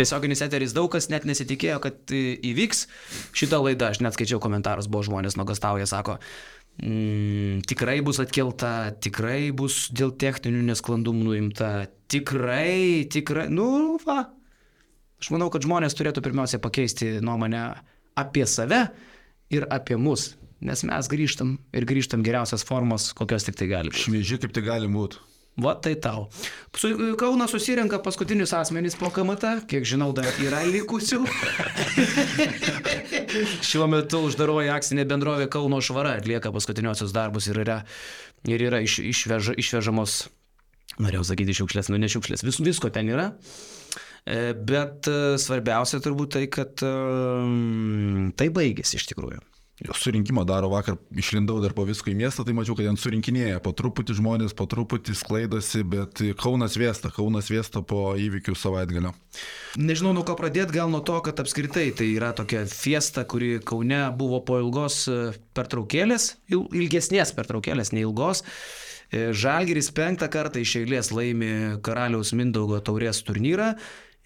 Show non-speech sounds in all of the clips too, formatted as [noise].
tiesioginis eteris daug kas net nesitikėjo, kad įvyks šitą laidą. Aš net skaičiau komentarus, buvo žmonės nuogastauja, sako, mm, tikrai bus atkelta, tikrai bus dėl techninių nesklandumų nuimta, tikrai, tikrai, nu, va. Aš manau, kad žmonės turėtų pirmiausia pakeisti nuomonę apie save ir apie mus, nes mes grįžtam ir grįžtam geriausias formos, kokios tik tai gali. Švieži kaip tai gali būti. Va tai tau. Su, Kauna susirenka paskutinius asmenys po KMT, kiek žinau, dar yra likusių. [laughs] Šiuo metu uždaroji akcinė bendrovė Kauno švara atlieka paskutiniosius darbus ir yra, ir yra iš, išveža, išvežamos, norėjau sakyti šiukšlės, nu ne šiukšlės, vis, visko ten yra. E, bet e, svarbiausia turbūt tai, kad um, tai baigėsi iš tikrųjų. Jo surinkimą daro vakar, išlindau dar po visko į miestą, tai mačiau, kad ten surinkinėja po truputį žmonės, po truputį sklaidosi, bet Kaunas Viesta, Kaunas Viesta po įvykių savaitgalio. Nežinau, nuo ko pradėti, gal nuo to, kad apskritai tai yra tokia fiesta, kuri Kaune buvo po ilgos e, pertraukėlės, ilgesnės pertraukėlės, neilgos. E, Žalgiris penktą kartą iš eilės laimi karaliaus Mindaugo taurės turnyrą.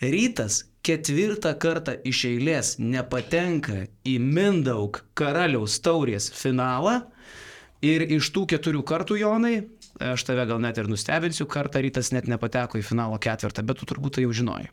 Rytas ketvirtą kartą iš eilės nepatenka į Mindaug karaliaus taurės finalą. Ir iš tų keturių kartų, Jonai, aš tave gal net ir nustebinsiu, kartą rytas net nepateko į finalo ketvirtą, bet tu turbūt tai jau žinojai.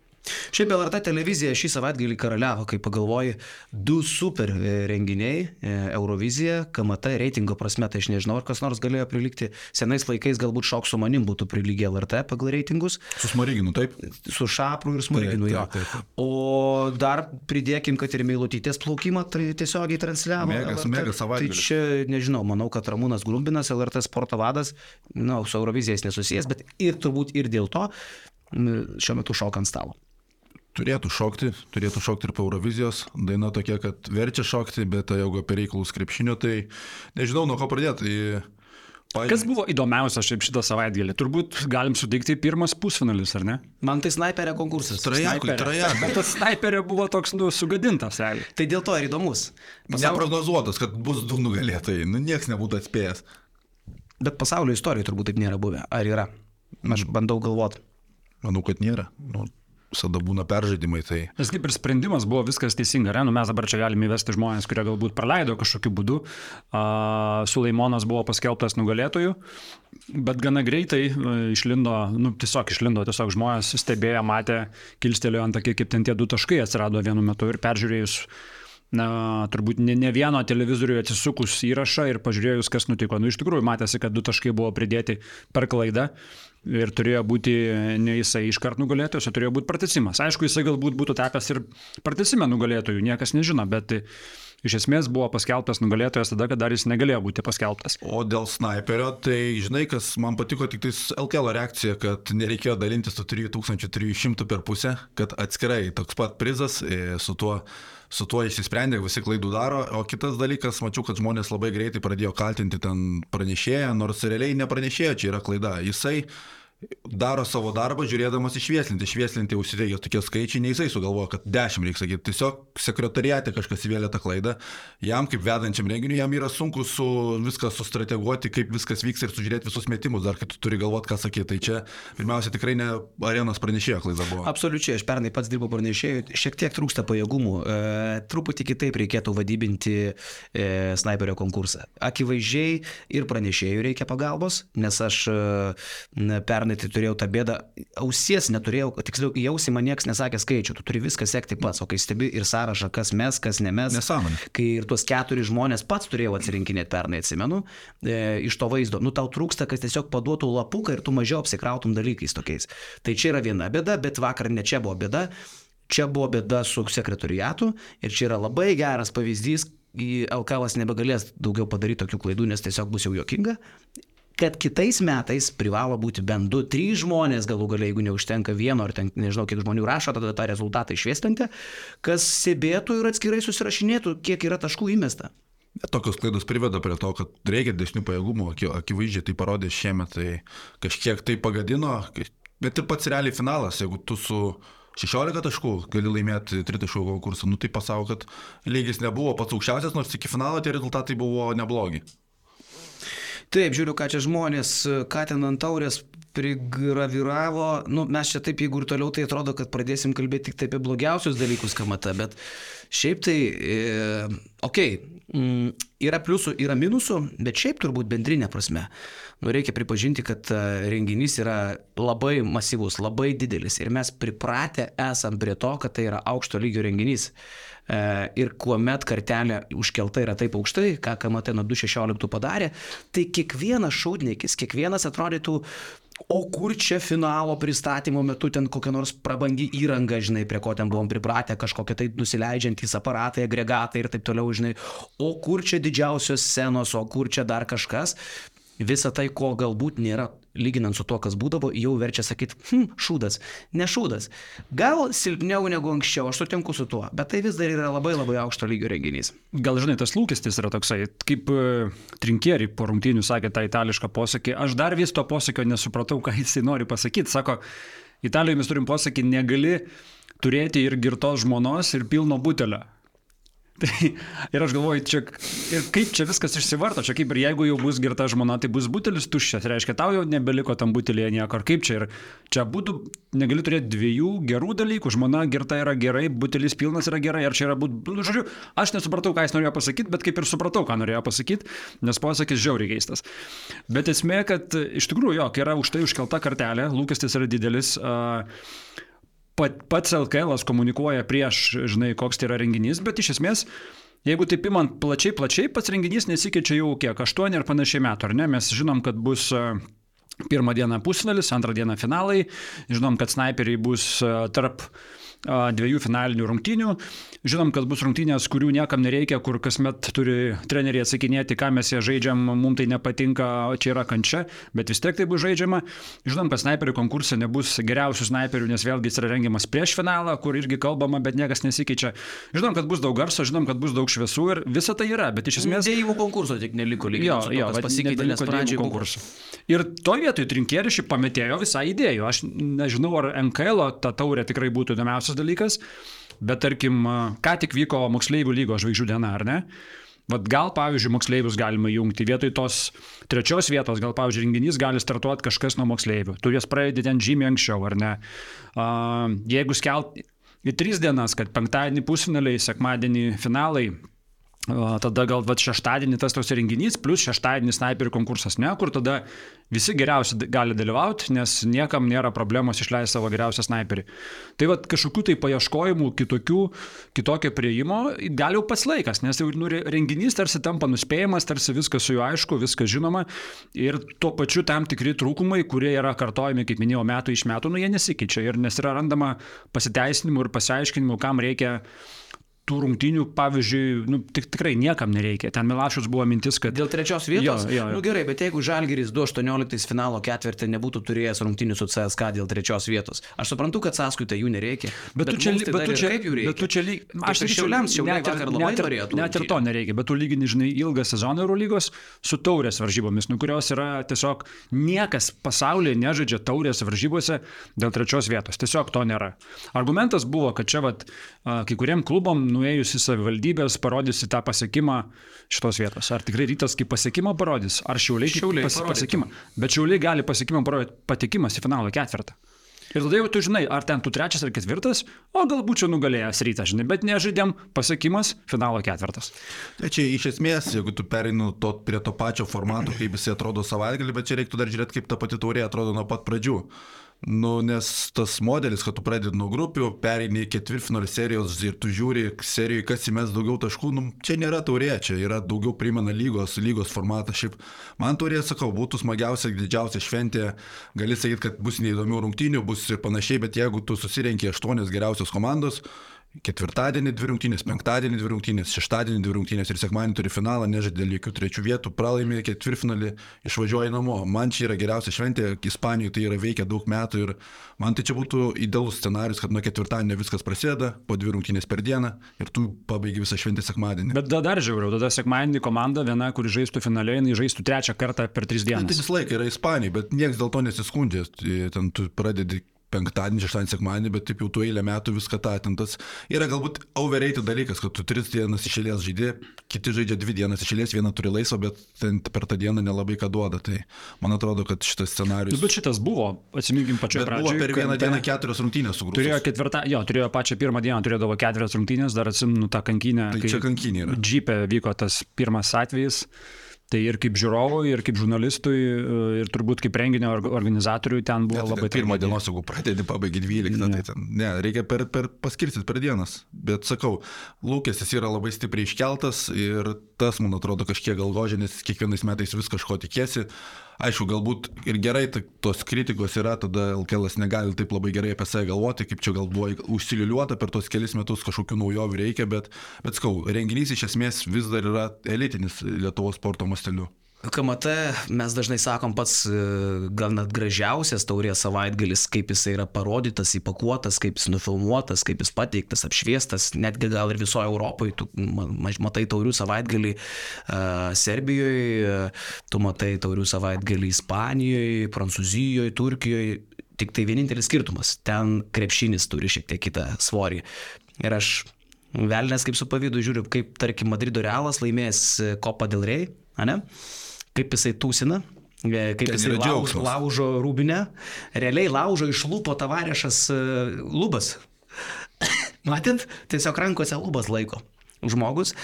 Šiaip LRT televizija šį savaitgalį karaliavo, kai pagalvoji, du super e, renginiai e, - Eurovizija, KMT, reitingo prasme, tai aš nežinau, ar kas nors galėjo prilikti. Senais laikais galbūt šok su manim būtų prilygę LRT pagal reitingus. Su Smoriginu, taip? Su Šapru ir Smoriginu, jo. Taip, taip, taip. O dar pridėkim, kad ir Meilutytės plaukimą tai tiesiogiai transliavo. Megas, megas savaitgalis. Tai čia, nežinau, manau, kad Ramūnas Grumbinas, LRT sporto vadas, na, nu, su Eurovizijais nesusijęs, bet ir turbūt ir dėl to šiuo metu šoka ant stalo. Turėtų šokti, turėtų šokti ir po Eurovizijos. Daina tokia, kad verčia šokti, bet jeigu apie reikalus krepšinio, tai nežinau, nuo ko pradėti. Tai, pavyzdžiui... Kas buvo įdomiausia šiaip šitą savaitgalį? Turbūt galim suteikti pirmas pusfinalis, ar ne? Man tai snaiperio konkursas. Trajakui, trajakui. Bet [laughs] tas snaiperio buvo toks, nu, sugadintas, realiai. Tai dėl to ir įdomus. Pasaulio... Neprognozuotas, kad bus du nugalėtojai. Nu, nieks nebūtų atspėjęs. Bet pasaulio istorijoje turbūt taip nėra buvę. Ar yra? Aš bandau galvoti. Manau, kad nėra. Nu, visada būna peržaidimai. Tai... Nes kaip ir sprendimas buvo viskas teisinga, ne? nu, mes dabar čia galime įvesti žmonės, kurie galbūt praleido kažkokiu būdu. Uh, Sulaimonas buvo paskelbtas nugalėtoju, bet gana greitai uh, išlindo, nu, tiesiog išlindo, tiesiog žmonės stebėjo, matė, kilstelėjo ant akį, kaip ten tie du taškai atsirado vienu metu ir peržiūrėjus na, turbūt ne, ne vieno televizoriui atsisukus įrašą ir pažiūrėjus, kas nutiko. Nu, iš tikrųjų, matėsi, kad du taškai buvo pridėti per klaidą ir turėjo būti ne jisai iškart nugalėtojas, o turėjo būti pratesimas. Aišku, jisai galbūt būtų tapęs ir pratesime nugalėtojų, niekas nežino, bet iš esmės buvo paskelbtas nugalėtojas tada, kada dar jis negalėjo būti paskelbtas. O dėl sniperio, tai žinai, kas man patiko tik tais LKL reakcija, kad nereikėjo dalintis su 3300 per pusę, kad atskirai toks pat prizas e, su tuo su tuo išsisprendė, visi klaidų daro, o kitas dalykas, mačiau, kad žmonės labai greitai pradėjo kaltinti ten pranešėją, nors realiai nepranešėjo, čia yra klaida. Jisai daro savo darbą, žiūrėdamas išvieslinti. Išvieslinti užsidegė tokie skaičiai, ne jisai sugalvojo, kad 10 reikia sakyti. Tiesiog sekretariate kažkas įvėlė tą klaidą. Jam kaip vedančiam renginiui, jam yra sunku su viską sustrateguoti, kaip viskas vyks ir sužiūrėti visus metimus, dar kai tu turi galvoti, ką sakyti. Tai čia pirmiausia tikrai ne arenos pranešėjo klaida buvo. Absoliučiai, aš pernai pats dirbau pranešėjų, šiek tiek trūksta pajėgumų. E, truputį kitaip reikėtų vadybinti e, sniperio konkursą. Akivaizdžiai ir pranešėjų reikia pagalbos, nes aš e, pernai pernai tai turėjau tą bėdą, ausies neturėjau, tiksliau, į ausį man niekas nesakė skaičių, tu turi viską sekti pats, o kai stebi ir sąrašą, kas mes, kas ne mes. Nesąmonė. Kai ir tuos keturis žmonės pats turėjau atsirinkinėti pernai, atsimenu, e, iš to vaizdo, nu tau trūksta, kad tiesiog paduotų lapuką ir tu mažiau apsikrautum dalykais tokiais. Tai čia yra viena bėda, bet vakar ne čia buvo bėda. Čia buvo bėda su sekretoriatu ir čia yra labai geras pavyzdys, LKL nebegalės daugiau padaryti tokių klaidų, nes tiesiog bus jau jokinga kad kitais metais privalo būti bent 2-3 žmonės, galų galiai, jeigu neužtenka vieno, ar ten nežinau, kiek žmonių rašo, tada tą rezultatą išviestinti, kas stebėtų ir atskirai susirašinėtų, kiek yra taškų įmesta. Tokios klaidos priveda prie to, kad reikia didesnių pajėgumų, akivaizdžiai tai parodė šiemet, tai kažkiek tai pagadino, bet ir pats realiai finalas, jeigu tu su 16 taškų gali laimėti 3 taškų konkursą, nu tai pasako, kad lygis nebuvo pats aukščiausias, nors iki finalo tie rezultatai buvo neblogi. Taip, žiūriu, ką čia žmonės, ką ten ant taurės prigraviravo, nu, mes čia taip, jeigu ir toliau, tai atrodo, kad pradėsim kalbėti tik apie blogiausius dalykus KMT, bet šiaip tai, e, okei, okay, mm, yra pliusų, yra minusų, bet šiaip turbūt bendrinė prasme. Nu, reikia pripažinti, kad e, renginys yra labai masyvus, labai didelis ir mes pripratę esam prie to, kad tai yra aukšto lygio renginys. E, ir kuomet kartelė užkelta yra taip aukštai, ką KMT nuo 2016 padarė, tai kiekvienas šaudnikis, kiekvienas atrodytų O kur čia finalo pristatymo metu ten kokia nors prabangi įranga, žinai, prie ko ten buvom pripratę, kažkokie tai nusileidžiantys aparatai, agregatai ir taip toliau, žinai. O kur čia didžiausios scenos, o kur čia dar kažkas. Visa tai, ko galbūt nėra lyginant su to, kas būdavo, jau verčia sakyti, hm, šūdas, ne šūdas. Gal silpniau negu anksčiau, aš sutinku su tuo, bet tai vis dar yra labai labai aukšto lygio renginys. Gal žinai, tas lūkestis yra toksai, kaip uh, trinkieri po rungtynių sakė tą itališką posakį, aš dar vis to posakio nesupratau, ką jisai nori pasakyti. Sako, Italijoje mes turim posakį, negali turėti ir girtos žmonos, ir pilno butelio. Tai, ir aš galvoju, čia, ir kaip čia viskas išsivarto, čia kaip ir jeigu jau bus girta žmona, tai bus butelis tuščias, reiškia, tau jau nebeliko tam butelėje nieko, ar kaip čia ir čia būtų, negali turėti dviejų gerų dalykų, žmona girta yra gerai, butelis pilnas yra gerai, ar čia yra būt, nu, žodžiu, aš nesupratau, ką jis norėjo pasakyti, bet kaip ir supratau, ką norėjo pasakyti, nes posakis žiauriai keistas. Bet esmė, kad iš tikrųjų, jo, yra už tai užkelta kartelė, lūkestis yra didelis. Uh, pat, pats LKL komunikuoja prieš, žinai, koks tai yra renginys, bet iš esmės, jeigu taip imant plačiai, plačiai, pats renginys nesikeičia jau kiek, 8 ir panašiai metų, ar ne? Mes žinom, kad bus pirmą dieną pusfinalis, antrą dieną finalai, žinom, kad snaiperiai bus tarp dviejų finalinių rungtynių. Žinom, kad bus rungtynės, kurių niekam nereikia, kur kasmet turi treneriai atsakinėti, ką mes jie žaidžiam, mums tai nepatinka, čia yra kančia, bet vis tiek tai bus žaidžiama. Žinom, kad snaiperių konkurse nebus geriausių snaiperių, nes vėlgi jis yra rengiamas prieš finalą, kur irgi kalbama, bet niekas nesikeičia. Žinom, kad bus daug garso, žinom, kad bus daug šviesų ir visa tai yra, bet iš esmės... Dėjimų konkurso tik neliko lygiai. Jo, jo, pasikeitė, nes pradžioje konkursų. Ir to vietoj trinkierišį pametėjo visą idėją. Aš nežinau, ar NKL ta taurė tikrai būtų įdomiausias dalykas, bet tarkim, ką tik vyko moksleivių lygos žvaigždžių diena, ar ne? Vat gal, pavyzdžiui, moksleivius galima jungti. Vietoj tos trečios vietos, gal, pavyzdžiui, renginys gali startuoti kažkas nuo moksleivių. Tu jas pradedi ten žymiai anksčiau, ar ne? Uh, jeigu skelt į tris dienas, kad penktadienį pusfinaliai, sekmadienį finalai, Tada gal va, šeštadienį tas toks renginys, plus šeštadienį snaiperių konkursas, ne, kur tada visi geriausi gali dalyvauti, nes niekam nėra problemos išleisti savo geriausią snaiperį. Tai va kažkokių tai paieškojimų, kitokių, kitokio prieimo gali jau pats laikas, nes jau nu, renginys tarsi tampa nuspėjamas, tarsi viskas su juo aišku, viskas žinoma ir tuo pačiu tam tikri trūkumai, kurie yra kartojami, kaip minėjau, metų iš metų, nu jie nesikeičia ir nes yra randama pasiteisinimų ir pasiaiškinimų, kam reikia tų rungtynių, pavyzdžiui, nu, tik, tikrai niekam nereikia. Ten Milašius buvo mintis, kad... Dėl trečios vietos? Jo, jo, jo. Nu, gerai, bet jeigu Žalgiris 2.18 finalo ketvirtį nebūtų turėjęs rungtynių su CSK dėl trečios vietos, aš suprantu, kad sąskaitą jų nereikia. Bet, bet tu čia, tai bet tu čia, kaip jų reikia? Bet tu čia lyg... Aš ir šiauliams šiauliai net, vakar labai net, norėjau. Net ir to nereikia, bet tu lygini, žinai, ilgą sezoną Eurolygos su taurės varžybomis, nu, kurios yra tiesiog niekas pasaulyje nežaidžia taurės varžybose dėl trečios vietos. Tiesiog to nėra. Argumentas buvo, kad čia vat, kai kuriem klubom nuėjus į savivaldybės parodysi tą pasiekimą šitos vietos. Ar tikrai rytas kaip pasiekimą parodys, ar šiauliai, šiauliai pas, pasiekimą. Bet šiauliai gali pasiekimą parodyti patikimas į finalo ketvirtą. Ir tada jau tu žinai, ar ten tu trečias ar ketvirtas, o galbūt čia nugalėjęs rytas, žinai, bet nežaidėm pasiekimas finalo ketvirtas. Tai čia iš esmės, jeigu tu pereinu to, prie to pačio formato, kaip jis atrodo savaitgalį, bet čia reiktų dar žiūrėti, kaip ta pati taurė atrodo nuo pat pradžių. Nu, nes tas modelis, kad tu pradedi nuo grupių, pereini į ketvirtfinalį serijos ir tu žiūri serijoje, kas įmes daugiau taškų, nu, čia nėra taurė, čia yra daugiau primena lygos, lygos formatą. Šiaip man taurė, sakau, būtų smagiausia, didžiausia šventė, gali sakyti, kad bus neįdomių rungtynių, bus ir panašiai, bet jeigu tu susirenki aštuonios geriausios komandos, ketvirtadienį dvi rungtynės, penktadienį dvi rungtynės, šeštadienį dvi rungtynės ir sekmadienį turi finalą, nežaidė jokių trečių vietų, pralaimė ketvirtfinalį, išvažiuoja namo. Man čia yra geriausia šventė, Ispanijoje tai yra veikia daug metų ir man tai čia būtų idealus scenarius, kad nuo ketvirtadienio viskas prasideda, po dvi rungtynės per dieną ir tu pabaigi visą šventę sekmadienį. Bet dar žiauriau, tada sekmadienį komanda viena, kuri žaistų finaliai, jinai žaistų trečią kartą per tris dienas. Tai visą laiką yra Ispanija, bet niekas dėl to nesiskundė, ten tu pradedi penktadienį, šeštadienį, sekmadienį, bet taip jau tu eilę metų viską tą atintas. Yra galbūt overrated dalykas, kad tu tris dienas išėlės žaidži, kiti žaidžia dvi dienas išėlės, vieną turi laisvą, bet ten per tą dieną nelabai ką duoda. Tai man atrodo, kad šitas scenarius... Nu, bet šitas buvo, atsiminkim pačioje pradžioje. Buvo per vieną dieną keturios rungtynės su grupė. Turėjo ketvirtą, jo, turėjo pačią pirmą dieną, turėjo keturias rungtynės, dar atsimenu tą kankinę. Tai čia kankinė yra. Džipė vyko tas pirmas atvejis. Tai ir kaip žiūrovui, ir kaip žurnalistui, ir turbūt kaip renginio organizatoriui ten buvo ne, tai labai... Pirmą dienos, jeigu pradedi, pabaigi 12, ne. tai ten, ne, reikia per, per, paskirstyti per dienas. Bet sakau, lūkestis yra labai stipriai iškeltas ir tas, man atrodo, kažkiek galgožė, nes kiekvienais metais vis kažko tikėsi. Aišku, galbūt ir gerai tos kritikos yra, tada LKL negali taip labai gerai apie save galvoti, kaip čia gal buvo užsiliuliuota per tos kelius metus, kažkokių naujovių reikia, bet, bet skau, renginys iš esmės vis dar yra elitinis Lietuvos sporto masteliu. KMT mes dažnai sakom pats e, gal net gražiausias taurės savaitgalis, kaip jis yra parodytas, įpakuotas, kaip jis nufilmuotas, kaip jis pateiktas, apšviestas, netgi gal ir visoje Europoje, tu matai taurių savaitgalį uh, Serbijoje, tu matai taurių savaitgalį Ispanijoje, Prancūzijoje, Turkijoje, tik tai vienintelis skirtumas, ten krepšinis turi šiek tiek kitą svorį. Ir aš Velnės kaip su pavydu žiūriu, kaip tarkim Madrido Realas laimės Copa del Rey, ne? Kaip jisai tūsina, e, kaip Ten jisai laužo, rūbinę, realiai laužo iš lūpo tavarešas e, lubas. [coughs] Matėt, tiesiog rankose lubas laiko žmogus,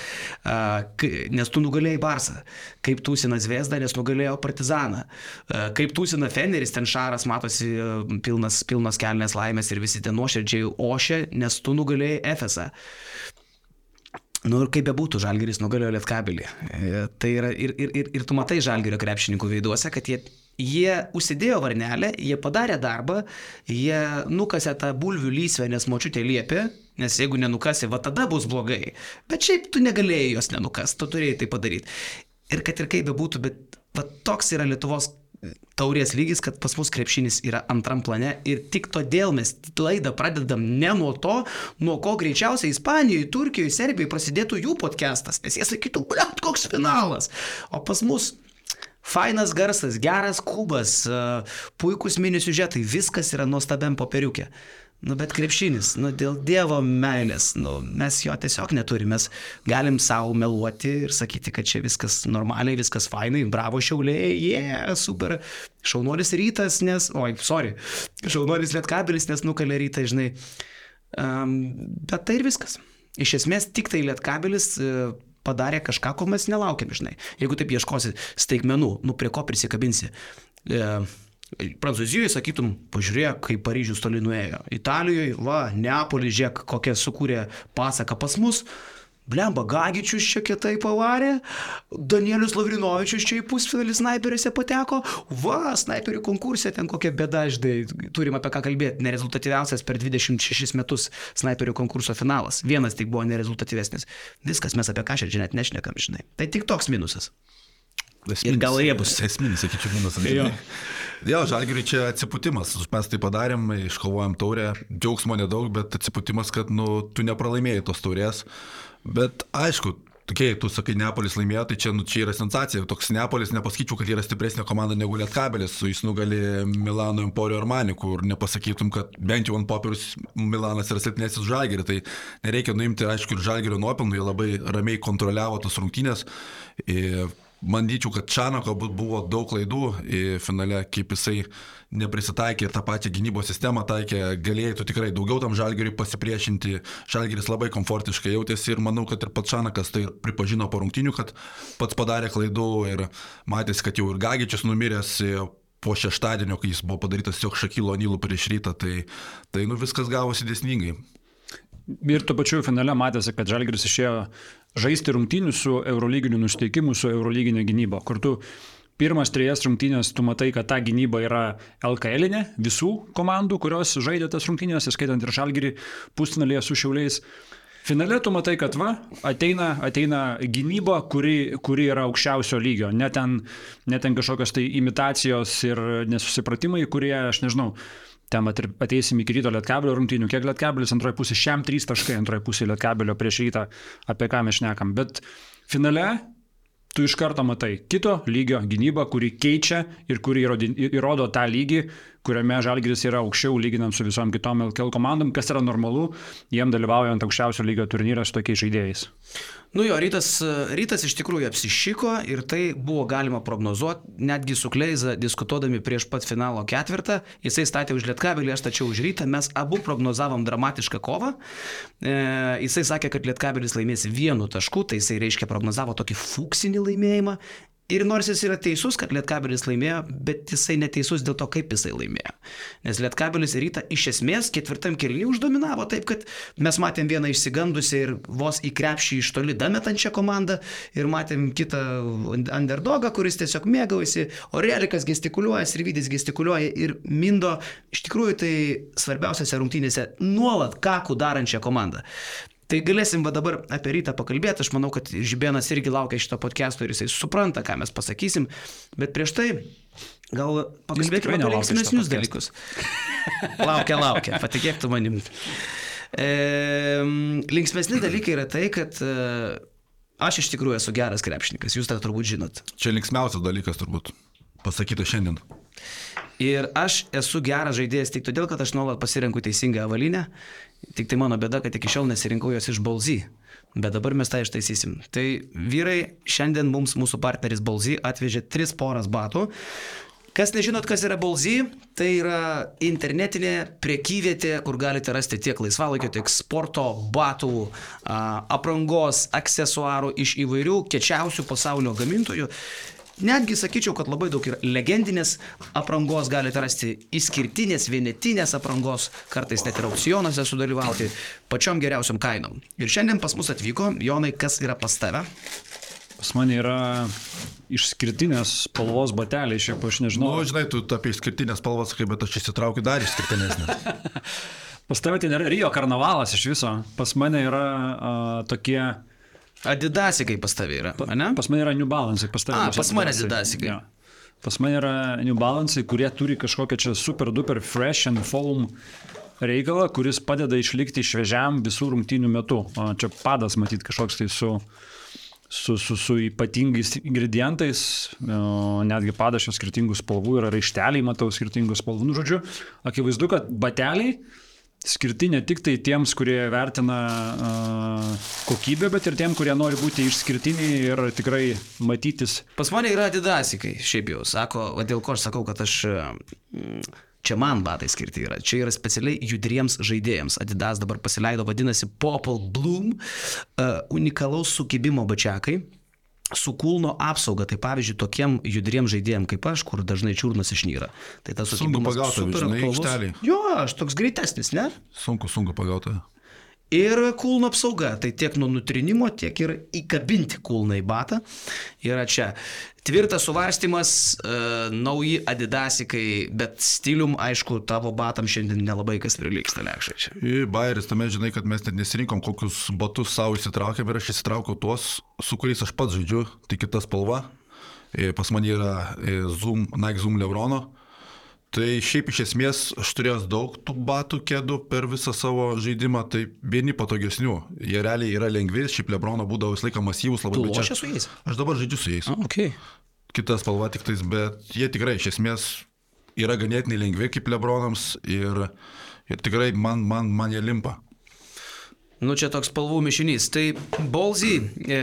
nes tu nugalėjai Barsą, kaip tūsina Zviesda, nes nugalėjo Partizaną, kaip tūsina Feneris, ten Šaras matosi pilnas, pilnas kelnes laimės ir visi ten nuoširdžiai ošia, nes tu nugalėjai Efesą. Nu ir kaip bebūtų, Žalgeris nugalėjo Lietkabelį. E, tai yra ir, ir, ir, ir tu matai Žalgerio krepšininkų veiduose, kad jie, jie užsidėjo varnelę, jie padarė darbą, jie nukasė tą bulvių lysvę, nes močiutė liepė, nes jeigu nenukasi, va tada bus blogai. Bet šiaip tu negalėjai jos nenukas, tu turėjai tai padaryti. Ir kad ir kaip bebūtų, bet va toks yra Lietuvos taurės lygis, kad pas mus krepšinis yra antram plane ir tik todėl mes laidą pradedam ne nuo to, nuo ko greičiausiai Ispanijoje, Turkijoje, Serbijoje prasidėtų jų podcastas, nes jie sakytų, bliat, koks finalas. O pas mus Fainas garsas, geras kubas, puikus mini siužetai, viskas yra nuostabiam popieriukė. Nu, bet krepšinis, nu, dėl Dievo meilės, nu, mes jo tiesiog neturime, mes galim savo meluoti ir sakyti, kad čia viskas normaliai, viskas fainai, bravo šiauliai, jie, yeah, super, šaunuolis rytas, nes, oi, sorry, šaunuolis lietkabilis, nes nukalė rytą, žinai, um, bet tai ir viskas. Iš esmės, tik tai lietkabilis uh, padarė kažką, ko mes nelaukiam, žinai. Jeigu taip ieškosi staigmenų, nu prie ko prisikabinsi. Uh, Prancūzijoje, sakytum, pažiūrėk, kaip Paryžius toli nuėjo. Italijoje, va, Neapolis, žiūrėk, kokią sukūrė pasaką pas mus. Blemba, Gagičius čia kietai pavarė, Danielius Lavrinovičius čia į pusfinalį snaiperiuose pateko, va, snaiperių konkursė ten kokia bėda, žinai, turim apie ką kalbėti, nerezultatyviausias per 26 metus snaiperių konkurso finalas, vienas tik buvo nerezultatyvesnis. Viskas mes apie ką čia net nešnekam, žinai. Tai tik toks minusas. Esminis, ir gal riebus. Esminis, sakyčiau, minusas. Jo. Jo, žalgiriui čia atsiputimas. Mes tai padarėm, iškovojom taurę. Džiaugsmo nedaug, bet atsiputimas, kad nu, tu nepralaimėjai tos taurės. Bet aišku, Tokie, tu sakai, Neapolis laimėjo, tai čia, nu, čia yra sensacija. Toks Neapolis, nepasakyčiau, kad yra stipresnė komanda negu Lietkabelis, su jis nugali Milano Emporio Armani, kur nepasakytum, kad bent jau ant popieriaus Milanas yra silpnesnis už Žalgirį. Tai nereikia nuimti, aišku, ir Žalgirio nuopelnų, jie labai ramiai kontroliavo tos rungtynės. Ir Manyčiau, kad Čanako buvo daug klaidų finale, kaip jisai neprisitaikė tą pačią gynybos sistemą, taikė, galėjai tu tikrai daugiau tam žalgeriui pasipriešinti. Žalgeris labai komfortiškai jautėsi ir manau, kad ir pats Čanakas tai pripažino po rungtinių, kad pats padarė klaidų ir matėsi, kad jau ir Gagičius numiręs po šeštadienio, kai jis buvo padarytas tiesiog Šakilo Nylų prieš rytą, tai, tai nu, viskas gavosi dėsningai. Ir tuo pačiu finale matėsi, kad Žalgiris išėjo žaisti rungtynių su eurolyginiu nusteikimu, su eurolyginė gynyba, kur tu pirmas trejas rungtynės tu matai, kad ta gynyba yra LKL-inė visų komandų, kurios žaidė tas rungtynės, įskaitant ir Žalgirį pusfinalėje su Šiauliais. Finale tu matai, kad va, ateina, ateina gynyba, kuri, kuri yra aukščiausio lygio, net ten, net ten kažkokios tai imitacijos ir nesusipratimai, kurie, aš nežinau, Ten ateisim iki ryto lietkabelio rungtynių, kiek lietkabelis antroje pusėje, šiam trys taškai antroje pusėje lietkabelio prieš rytą, apie ką mes šnekam. Bet finale tu iš karto matai kito lygio gynybą, kuri keičia ir kuri įrodo tą lygį, kuriame Žalgiris yra aukščiau lyginant su visom kitom LKL komandom, kas yra normalu, jiem dalyvaujant aukščiausio lygio turnyrą su tokiais žaidėjais. Nu jo, rytas, rytas iš tikrųjų apsišyko ir tai buvo galima prognozuoti, netgi su Kleiza diskutuodami prieš pat finalo ketvirtą, jisai statė už Lietkabelį, aš stačiau už rytą, mes abu prognozavom dramatišką kovą, e, jisai sakė, kad Lietkabelis laimės vienu tašku, tai jisai reiškia prognozavo tokį fuksinį laimėjimą Ir nors jis yra teisus, kad Lietkabelis laimėjo, bet jisai neteisus dėl to, kaip jisai laimėjo. Nes Lietkabelis rytą iš esmės ketvirtam kelniui uždominavo taip, kad mes matėm vieną išsigandusią ir vos į krepšį iš toli dametančią komandą ir matėm kitą underdogą, kuris tiesiog mėgaujasi, o Relikas gestikuliuoja, Sirvidis gestikuliuoja ir Mindo iš tikrųjų tai svarbiausiose rungtynėse nuolat kakų darančią komandą. Tai galėsim va dabar apie rytą pakalbėti, aš manau, kad Žibėnas irgi laukia šito podcast'o ir jisai supranta, ką mes pasakysim, bet prieš tai gal pakalbėkime apie linksmesnius dalykus. laukia, laukia, patikėk tu manim. E, linksmesni dalykai yra tai, kad e, aš iš tikrųjų esu geras krepšininkas, jūs tą turbūt žinot. Čia linksmiausias dalykas turbūt pasakyta šiandien. Ir aš esu geras žaidėjas tik todėl, kad aš nuolat pasirenku teisingą avalinę Tik tai mano bėda, kad iki šiol nesirinkau jos iš Balzy. Bet dabar mes tą ištaisysim. Tai vyrai, šiandien mums mūsų partneris Balzy atvežė tris poras batų. Kas nežinot, kas yra Balzy, tai yra internetinė priekyvietė, kur galite rasti tiek laisvalaikio, tiek sporto, batų, aprangos, aksesuarų iš įvairių kečiausių pasaulio gamintojų. Netgi sakyčiau, kad labai daug ir legendinės aprangos galite rasti, išskirtinės, vienetinės aprangos, kartais net ir aukcionuose sudalyvauti, pačiom geriausiam kainom. Ir šiandien pas mus atvyko, Jonai, kas yra pas tave? Pas mane yra išskirtinės spalvos bateliai, šiaip aš nežinau. Na, nu, žinai, tu apie išskirtinės spalvas, kaip bet aš įsitraukiu dar išskirtinesnės. [laughs] pas tave tai nėra Rio karnavalas iš viso. Pas mane yra uh, tokie Adidasikai pas tavai yra, ne? Pas mane yra New Balance, pas tavai. A, pas mane Adidasikai. Ja. Pas mane yra New Balance, kurie turi kažkokią čia super duper fresh and foam reikalą, kuris padeda išlikti šviežiam visų rungtynių metu. O čia padas matyti kažkoks tai su, su, su, su ypatingais ingredientais, o, netgi padašio skirtingų spalvų yra raišteliai, matau skirtingų spalvų. Nu, žodžiu, akivaizdu, kad bateliai skirti ne tik tai tiems, kurie vertina uh, kokybę, bet ir tiem, kurie nori būti išskirtiniai ir tikrai matytis. Pas mane yra adidasikai, šiaip jau, sako, o dėl ko aš sakau, kad aš... Mm, čia man batai skirti yra. Čia yra specialiai judriems žaidėjams. Adidas dabar pasileido, vadinasi Popol Bloom, uh, unikalaus sukibimo bačiakai su kulno apsauga, tai pavyzdžiui, tokiem judriem žaidėjim kaip aš, kur dažnai čiurnas išnyra. Tai tas sunku pagauti, žinai, aikštelį. Jo, aš toks greitesnis, ne? Sunku, sunku pagauti. Ir kulno apsauga, tai tiek nuo nutrinimo, tiek ir įkabinti kulną į batą yra čia. Tvirtas suvarstymas, uh, nauji adidasikai, bet stilium, aišku, tavo batam šiandien nelabai kas prilyksta lekšai čia. Bairis, tame žinai, kad mes net nesirinkom, kokius batus savo įsitraukėm ir aš įsitraukiau tuos, su kuriais aš pats žaidžiu, tai kita spalva. Pas mane yra Zoom, Nike Zoom Lebrono Tai šiaip iš esmės aš turėjęs daug tų batų kėdų per visą savo žaidimą, tai vieni patogesnių. Jie realiai yra lengvi, šiaip Lebrono būdavo visą laiką masyvus labai. Tu lošia su jais? Aš dabar žaidžiu su jais. A, okay. Kita spalva tik tais, bet jie tikrai iš esmės yra ganėtinai lengvi kaip Lebronams ir, ir tikrai man, man, man jie limpa. Nu, čia toks spalvų mišinys. Tai Bolzy, e,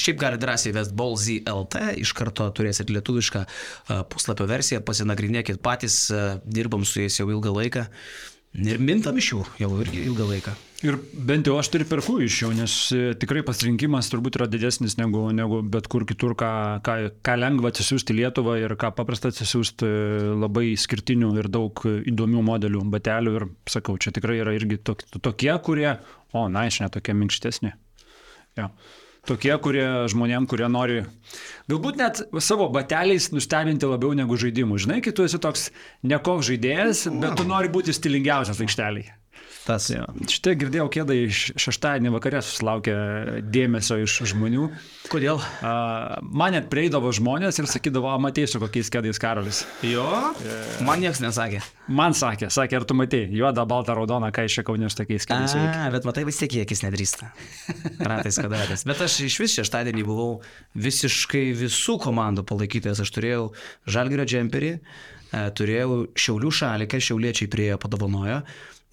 šiaip gali drąsiai vesti Bolzy LT, iš karto turėsit lietuvišką e, puslapio versiją, pasinagrinėkit patys, e, dirbam su jais jau ilgą laiką. Ir mintam iš jų jau irgi ilgą laiką. Ir bent jau aš tai perku iš jų, nes e, tikrai pasirinkimas turbūt yra didesnis negu, negu bet kur kitur, ką, ką, ką lengva atsisiųsti Lietuvą ir ką paprasta atsisiųsti e, labai skirtinių ir daug įdomių modelių, batelių. Ir sakau, čia tikrai yra irgi tokie, kurie, o, na, iš netokie minkštesni. Ja. Tokie, kurie žmonėm, kurie nori galbūt net savo bateliais nustebinti labiau negu žaidimu. Žinai, kai tu esi toks nekoks žaidėjas, bet tu nori būti stilingiausias aikšteliai. Tas, jo. Šitai girdėjau, kėdai šeštadienį vakarė susilaukė dėmesio iš žmonių. Kodėl? Uh, man net prieidavo žmonės ir sakydavo, matėsiu, kokiais kėdais karolis. Jo? Yeah. Man niekas nesakė. Man sakė, sakė, ar tu matėjai, juodą, baltą, raudoną, ką iš kaunės tokiais kėdais. A, bet matai, vis tiek akis nedrįsta. [laughs] Ratais kadatais. Bet aš iš vis šeštadienį buvau visiškai visų komandų palaikytojas. Aš turėjau žalgerio džemperį e, turėjau Šiaulių šalikę, Šiauliečiai priejo padovanojo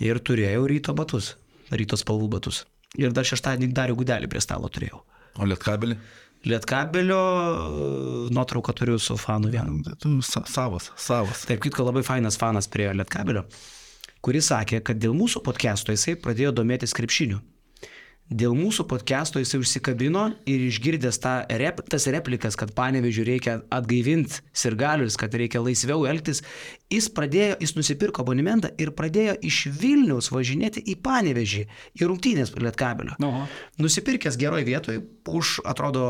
ir turėjau ryto batus, ryto spalvų batus. Ir dar šeštadienį darių gudelį prie stalo turėjau. O lietkabelį? Lietkabelio e, nuotrauką turiu su fanu vienu. Tu sa savas, savas. Taip, kitko labai fainas fanas prie Lietkabelio, kuris sakė, kad dėl mūsų podcast'o jisai pradėjo domėtis krepšiniu. Dėl mūsų podcast'o jisai užsikabino ir išgirdęs tą rep, tas replikas, kad panevežiu reikia atgaivinti sirgalius, kad reikia laisviau elgtis, jis pradėjo, jis nusipirko abonementą ir pradėjo iš Vilniaus važinėti į panevežį, į rungtynės lietkabelio. Oho. Nusipirkęs geroj vietoj, už, atrodo,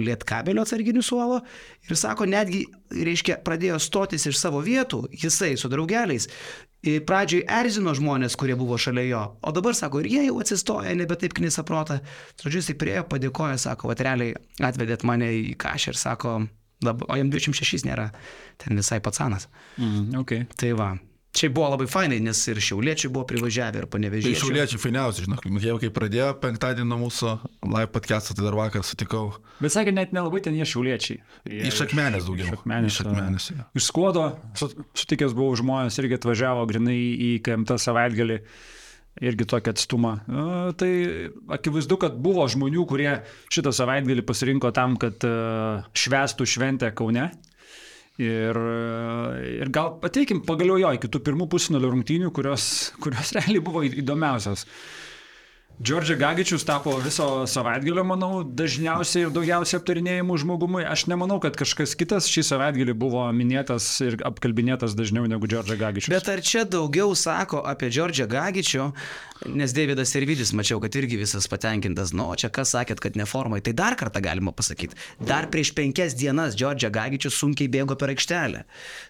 lietkabelio atsarginių suolo ir sako, netgi, reiškia, pradėjo stotis iš savo vietų, jisai su draugeliais. Pradžioj erzino žmonės, kurie buvo šalia jo, o dabar sako, ir jie jau atsistoja, nebe taip knisa protą. Žodžiu, jisai priejo, padėkojo, sako, va realiai atvedėt mane į kažę ir sako, o jam 26 nėra, ten visai patsanas. Mm, okay. Tai va, čia buvo labai fainai, nes ir šiauliečiai buvo privažiavę ir Tai panevežėjai. šiauliečiai fainiausi, žinok, jau kai pradėjo penktadienį nuo mūsų live podcast'ą, tai dar vakar sutikau. Bet sakė, net nelabai ten jie šiauliečiai. Jie Iš akmenės daugiau. Iš akmenės. Iš akmenės, jo. Iš skuodo, su- sutikęs buvau žmonės, irgi atvažiavo grinai į KMT savaitgalį. Irgi tokį atstumą. A, Tai akivaizdu, kad buvo žmonių, kurie šitą savaitgalį pasirinko tam, kad švestų šventę Kaune. Ir, ir gal pateikim pagaliau jo iki tų pirmų pusfinalio rungtynių, kurios, kurios realiai buvo įdomiausios. Džordžia Gagičius tapo viso savaitgalio, manau, dažniausiai ir daugiausiai aptarinėjimų žmogumui. Aš nemanau, kad kažkas kitas šį savaitgalį buvo minėtas ir apkalbinėtas dažniau negu Džordžia Gagičius. Bet ar čia daugiau sako apie Džordžią Gagičių, nes Davidas Servidis mačiau, kad irgi visas patenkintas, nu, čia kas sakėt, kad neformai, tai dar kartą galima pasakyti. Dar prieš penkias dienas Džordžia Gagičius sunkiai bėgo per aikštelę.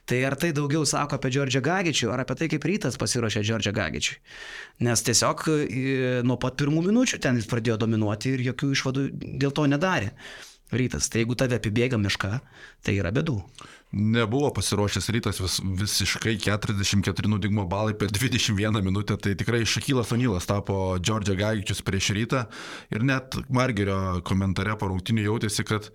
Tai ar tai daugiau sako apie Džordžią Gagičių, ar apie tai, kaip rytas pasiruošė Džordžią Gagičiui? Nes tiesiog e, nuo pat pirmų minučių ten jis pradėjo dominuoti ir jokių išvadų dėl to nedarė. Rytas, tai jeigu tave apibėga miška, tai yra bedų. Nebuvo pasiruošęs rytas vis, visiškai 44 nudigmo balai per 21 minutę, tai tikrai Šakylas Onylas tapo Džordžia Gagičius prieš rytą ir net Margerio komentare po rungtinių jautėsi, kad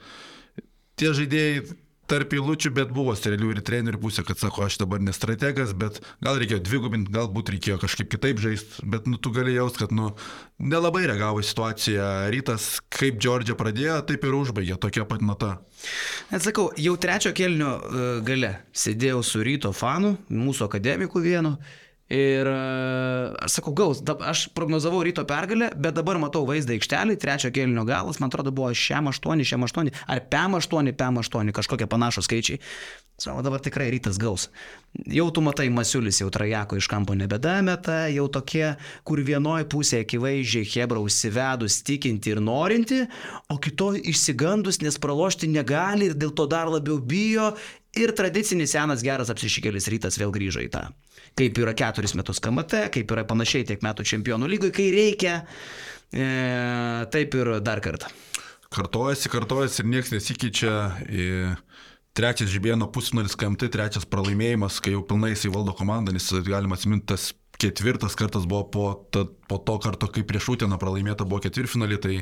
tie žaidėjai tarp eilučių, bet buvo strėlių ir trenerių pusė, kad sako, aš dabar nestrategas, bet gal reikėjo dvigubinti, galbūt reikėjo kažkaip kitaip žaisti, bet nu, tu gali jaust, kad nu, nelabai reagavo į situaciją. Rytas, kaip Džordžia pradėjo, taip ir užbaigė, tokia pat nata. Net sakau, jau trečio kelnio e, gale sėdėjau su ryto fanu, mūsų akademiku vienu. Ir e, aš sakau, gaus, aš prognozavau ryto pergalę, bet dabar matau vaizdą aikštelį, trečio kelnio galas, man atrodo, buvo šiam 8, šiam 8, ar PM 8, PM 8, kažkokie panašus skaičiai. Savo dabar tikrai rytas gaus. Jau tu matai, Masiulis jau trajako iš kampo nebedameta, jau tokie, kur vienoje pusėje akivaizdžiai Hebra užsivedus, tikinti ir norinti, o kitoje išsigandus, nes pralošti negali ir dėl to dar labiau bijo. Ir tradicinis senas geras apsišykėlis rytas vėl grįžo į tą. Kaip yra keturis metus KMT, kaip yra panašiai tiek metų čempionų lygoje, kai reikia, e, taip ir dar kartą. Kartojasi, kartojasi ir niekas nesikeičia. į Trečias žibėno pusfinalis KMT, trečias pralaimėjimas, kai jau pilnai jisai valdo komandą, nes galima atsiminti, tas ketvirtas kartas buvo po, ta, po to karto, kai prieš Utiną pralaimėta buvo ketvirtfinalį, tai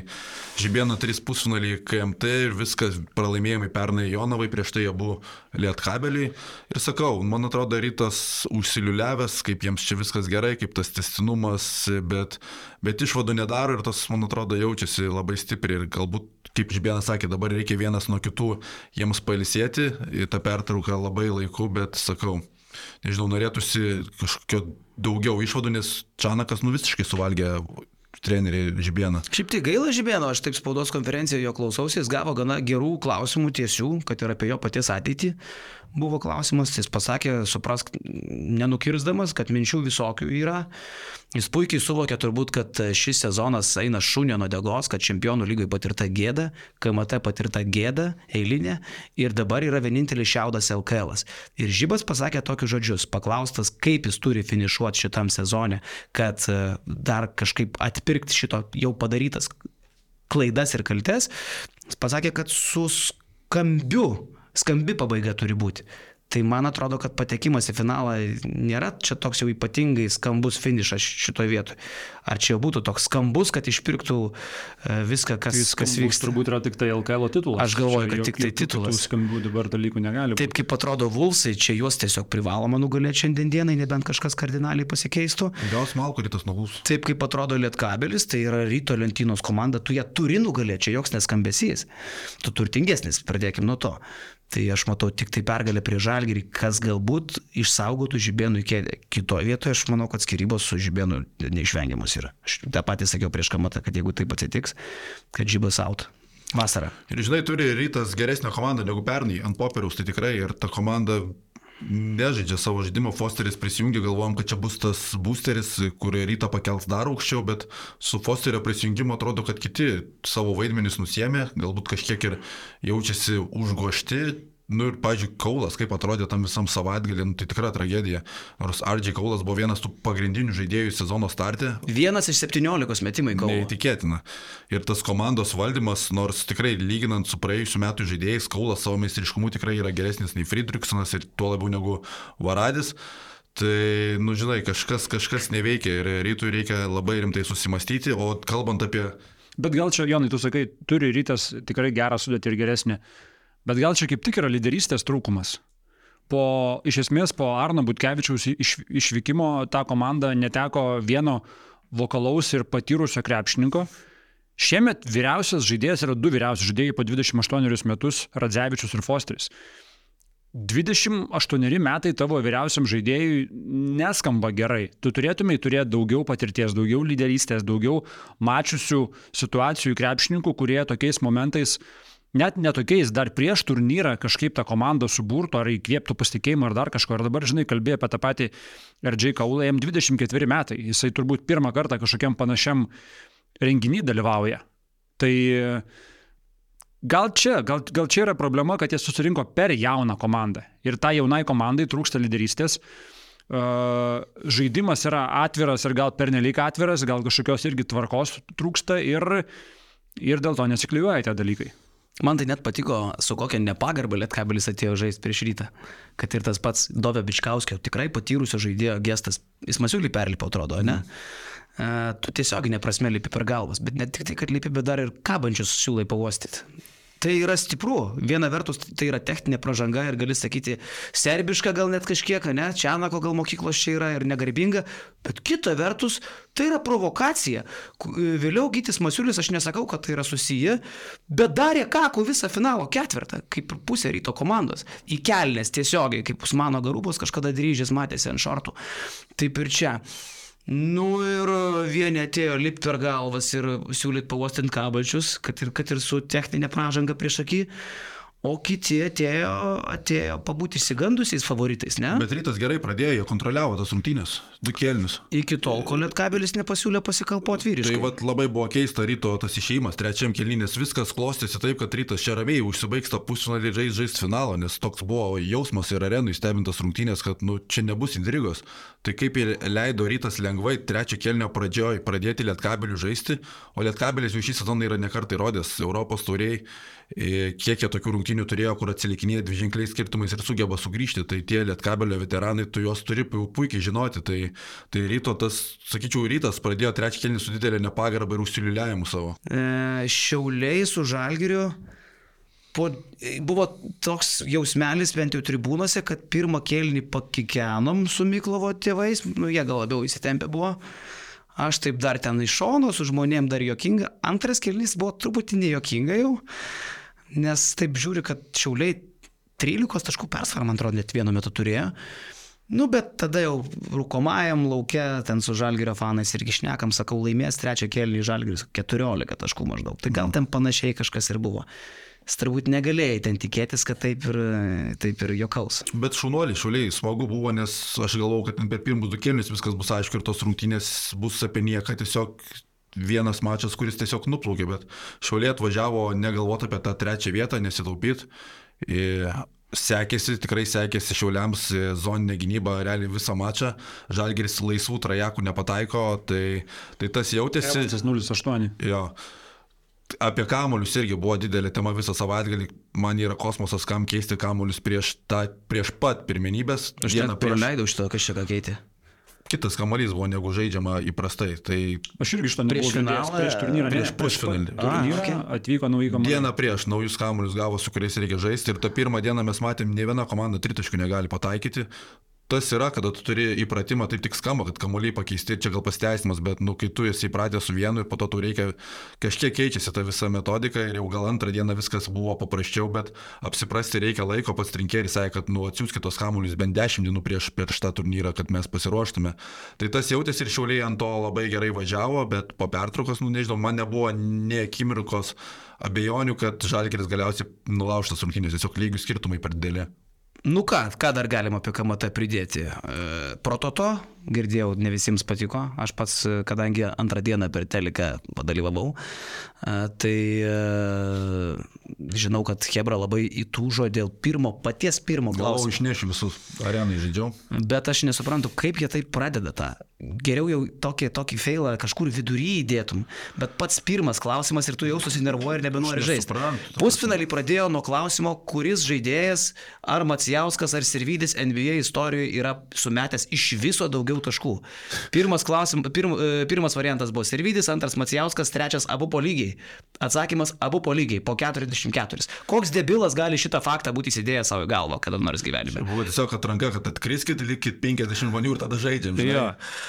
žibėno trys pusfinalį KMT ir viskas pralaimėjimai pernai Jonavai, prieš tai abu Lietkabeliai. Ir sakau, man atrodo, rytas užsiliuliavęs, kaip jiems čia viskas gerai, kaip tas testinumas, bet, bet išvadų nedaro ir tas, man atrodo, jaučiasi labai stipriai ir galbūt kaip Žibėnas sakė, dabar reikia vienas nuo kitų jiems pailsėti, į tą pertrauką labai laiku, bet sakau, nežinau, norėtųsi kažkokio daugiau išvadų, nes Čanakas nu visiškai suvalgė trenerį Žibėną. Šiaip tai gaila Žibėno, aš taip spaudos konferencijoje jo klausiausi, jis gavo gana gerų klausimų tiesių, kad ir apie jo paties ateitį buvo klausimas, jis pasakė, suprask, nenukirsdamas, kad minčių visokių yra. Jis puikiai suvokė turbūt, kad šis sezonas eina šunio nuo degos, kad čempionų lygai patirta gėda, KMT patirta gėda, eilinė ir dabar yra vienintelis šiaudas LKL. -as. Ir Žibas pasakė tokius žodžius, paklaustas, kaip jis turi finišuoti šitam sezone, kad e, dar kažkaip atpirkti šito jau padarytas klaidas ir kaltes, jis pasakė, kad su skambiu, skambi pabaiga turi būti. Tai man atrodo, kad patekimas į finalą nėra čia toks jau ypatingai skambus finišas šitoje vietoje. Ar čia jau būtų toks skambus, kad išpirktų e, viską, kas, Tai kas skambus vyksta. turbūt yra tik tai LKL titulas. Aš galvoju, kad Čia tik tai titulas. Skambių dabar dalykų negali būti. Taip kaip atrodo Vulsai, čia juos tiesiog privaloma nugalėti šiandien dienai, nebent kažkas kardinaliai pasikeistų. Gaus malko rytas nuo mūsų. Taip kaip atrodo Lietkabelis, tai yra ryto lentynos komanda, tu ją turi nugalėti, čia joks neskambesys. Tu turtingesnis, pradėkim nuo to. Tai aš matau tik tai pergalę prie Žalgirį, kas galbūt išsaugotų Žibėnų kėdę. Kitoje vietoje aš manau, kad skirybos su Žibėnu neišvengiamos yra. Aš tą patį sakiau prieš kamatą, kad jeigu taip atsitiks, kad Žibas out. Vasara. Ir žinai, turi rytas geresnę komandą negu pernai ant popieriaus, tai tikrai ir ta komanda nežaidžia savo žaidimo, Fosteris prisijungė, galvojom, kad čia bus tas boosteris, kurį rytą pakels dar aukščiau, bet su Fosterio prisijungimu atrodo, kad kiti savo vaidmenis nusėmė, galbūt kažkiek ir jaučiasi užgošti. Nu ir, pažiūrėjau, Kaulas, kaip atrodė tam visam savaitgalį, nu, tai tikra tragedija. Nors Ardžiai Kaulas buvo vienas tų pagrindinių žaidėjų sezono startė, Vienas iš 17 metimai Kauno. Neįtikėtina. Ir tas komandos valdymas, nors tikrai lyginant su praėjusiu metu žaidėjais, Kaulas savo meistriškumu tikrai yra geresnis nei Friedrichsonas ir tuo labiau negu Varadis. Tai, nu žinai, kažkas, kažkas neveikia ir rytui reikia labai rimtai susimastyti, o kalbant apie... Bet gal čia, Jonai, tu sakai, turi rytas tikrai gerą sudėtį ir geresnį. Bet gal čia kaip tik yra lyderystės trūkumas. Po, iš esmės, po Arno Butkevičiaus iš, išvykimo ta komanda neteko vieno vokalaus ir patyrusio krepšininko. Šiemet vyriausias žaidėjas yra du vyriausi žaidėjai po 28 metus - Radzevičius ir Fosteris. 28 metai tavo vyriausiam žaidėjui neskamba gerai. Tu turėtumai turėti daugiau patirties, daugiau lyderystės, daugiau mačiusių situacijų krepšininkų, kurie tokiais momentais, net netokiais, dar prieš turnyrą kažkaip tą komandą suburtų ar įkvėptų pasitikėjimą ar dar kažko. Ir dabar, žinai, kalbėjai apie tą patį RJ Kaulą, jam 24 metai. Jisai turbūt pirmą kartą kažkokiam panašiam renginį dalyvauja. Tai Gal čia, gal, gal čia yra problema, kad jie susirinko per jauną komandą. Ir tai jaunai komandai trūksta lyderystės. Uh, žaidimas yra atviras ir gal pernelyg atviras, gal kažkokios irgi tvarkos trūksta ir, ir dėl to nesikliuoja tie dalykai. Man tai net patiko, su kokia nepagarba Lietkabelis atėjo žaisti prieš rytą. Kad ir tas pats Dovė Bičkauskio, tikrai patyrusio žaidėjo gestas, jis masiulį perlipo, atrodo, ne? Mm. Tu tiesioginė prasme lipi per galvas, bet ne tik tai, kad lipi, bet dar ir kabančius siūlai pavostyti. Tai yra stipru. Viena vertus tai yra techninė pažanga ir gali sakyti serbiška gal net kažkiek, ne, Čianako gal mokyklos čia yra ir negarbinga, bet kita vertus tai yra provokacija. Vėliau Gytis Masiulis, aš nesakau, kad tai yra susiję, bet darė kakų visą finalo ketvirtą, kaip ir pusė ryto komandos. Į kelnes tiesiogiai, kaip Usmano Garubos kažkada dryžės matėsi ant šortų. Taip ir čia. Nu ir vieni atėjo lipti per galvas ir siūlyti pavostinti kabačius, kad ir, kad ir su techninė pražanga prieš akį. O kiti atėjo, atėjo pabūti įsigandusiais favoritais, ne? Bet rytas gerai pradėjo, jie kontroliavo tas rungtynės, du kelnius. Iki tol, kol Lietkabelis nepasiūlė pasikalpoti vyriškai. Tai vat, labai buvo keista ryto tas išėjimas, trečiam kelnynės viskas klostėsi taip, kad rytas čia ramiai užsibaigs tą pusfinalį žais žais finalą, nes toks buvo jausmas ir arenui stebintas rungtynės, kad nu, čia nebus intrigos. Tai kaip ir leido rytas lengvai trečio kelnio pradžioj pradėti Lietkabelių žaisti, o Lietkabelis jau šį sezoną yra nekartai rodęs Europos tauriai, kiek jie tokių rungtynių turėjo, kur atsilikinėja dviženkliais skirtumais ir sugeba sugrįžti, tai tie Lietkabelio veteranai, tu juos turi puikiai žinoti. Tai, tai ryto tas, sakyčiau, rytas pradėjo trečią kelnį su didelė nepagarba ir užsiliuliavimu savo. E, šiauliai su žalgiriu. Po, buvo toks jausmelis bent jau tribūnose, kad pirmą kėlinį pakikenom su Miklovo tėvais, nu, jie gal labiau įsitempę buvo. Aš taip dar ten iš šono, su žmonėm dar jokinga. Antras kėlinys buvo truputį nejokinga jau, nes taip žiūri, kad šiauliai 13 taškų persvarą, man atrodo, net vienu metu turėjo. Nu, bet tada jau rūkomajam laukia, ten su Žalgirio fanais irgi šnekam, sakau, laimės trečią kėlinį Žalgiris 14 taškų maždaug. Tai gal ten panašiai kažkas ir buvo. Turbūt negalėjai ten tikėtis, kad taip ir, taip ir jokaus. Bet šunuoliai, šuliai, smagu buvo, nes aš galvau, kad per pirmus du kėlinius viskas bus aišku ir tos rungtynės bus apie nieką, tiesiog vienas mačas, kuris tiesiog nuplaukė, bet šiauliai atvažiavo negalvoti apie tą trečią vietą, nesitaupyti. Sekėsi, tikrai sekėsi šiauliams zoninė gynyba realiai visą mačą. Žalgeris laisvų trajekų nepataiko, tai, tai tas jautėsi. 0,8. Jo. Apie kamuolius irgi buvo didelė tema visą savaitgalį. Man yra kosmosas, kam keisti kamuolius prieš, tą, prieš pat pirmenybės. Aš dieną praleidau šito, kas čia ką keitė. Kitas kamuolys buvo negu žaidžiama įprastai. Tai Aš irgi iš to nebuvau finalą, prieš turnyrą. prieš ne, pusfinalį. okei. Atvyko nauji kamuoliai. dieną prieš naujus kamuolius gavo, su kuriais reikia žaisti. Ir tą pirmą dieną mes matėm, ne viena komanda tritaškių negali pataikyti. Tas yra, kada tu turi įpratimą, tai tik skamba, kad kamuoliai pakeisti čia gal pasteisimas, bet, nu, kai tu esi įpratęs su vienu ir po to tu reikia, kažkiek keičiasi ta visa metodika ir jau gal antrą dieną viskas buvo paprasčiau, bet apsiprasti reikia laiko, pats trinkeris sakė, kad, nu, atsiųskit tos kamuolius bent 10 dienų prieš, prieš tą turnyrą, kad mes pasiruoštume. Tai tas jautėsi ir šiauliai ant to labai gerai važiavo, bet po pertraukos, nu, nežinau, man nebuvo nie akimirkos abejonių, kad Žalgeris galiausiai nulaužtas rungtynės, tiesiog lygių skirtumai per dėlį. Nu ką, ką dar galima apie KMT pridėti? E, Prototo, girdėjau, ne visiems patiko. Aš pats, kadangi antrą dieną per teliką padalyvavau, tai e, žinau, kad Hebra labai įtūžo dėl pirmo, paties pirmo klausimo. išnešiu visus arenai žaidžiau. Bet aš nesuprantu, kaip jie taip pradeda tą. Geriau jau tokį, tokį failą kažkur vidury įdėtum, bet pats pirmas klausimas ir tu jau susinervuoji ir nebenori žaisti. Pusfinalį pradėjo nuo klausimo, kuris žaidėjas, ar Macijauskas, ar Sirvidis NBA istorijoje yra sumetęs iš viso daugiau taškų. Pirmas, klausim, pirm, e, pirmas variantas buvo Sirvidis, antras Macijauskas, trečias abu po lygiai. Atsakymas abu po lygiai, po 44. Koks debilas gali šitą faktą būti įsidėjęs savo į galvą, kada nors gyvenime? Buvo tiesiog atranka, kad atkriskit, likit 50 žmonių ir tada žaidžiam. žinai. Jo.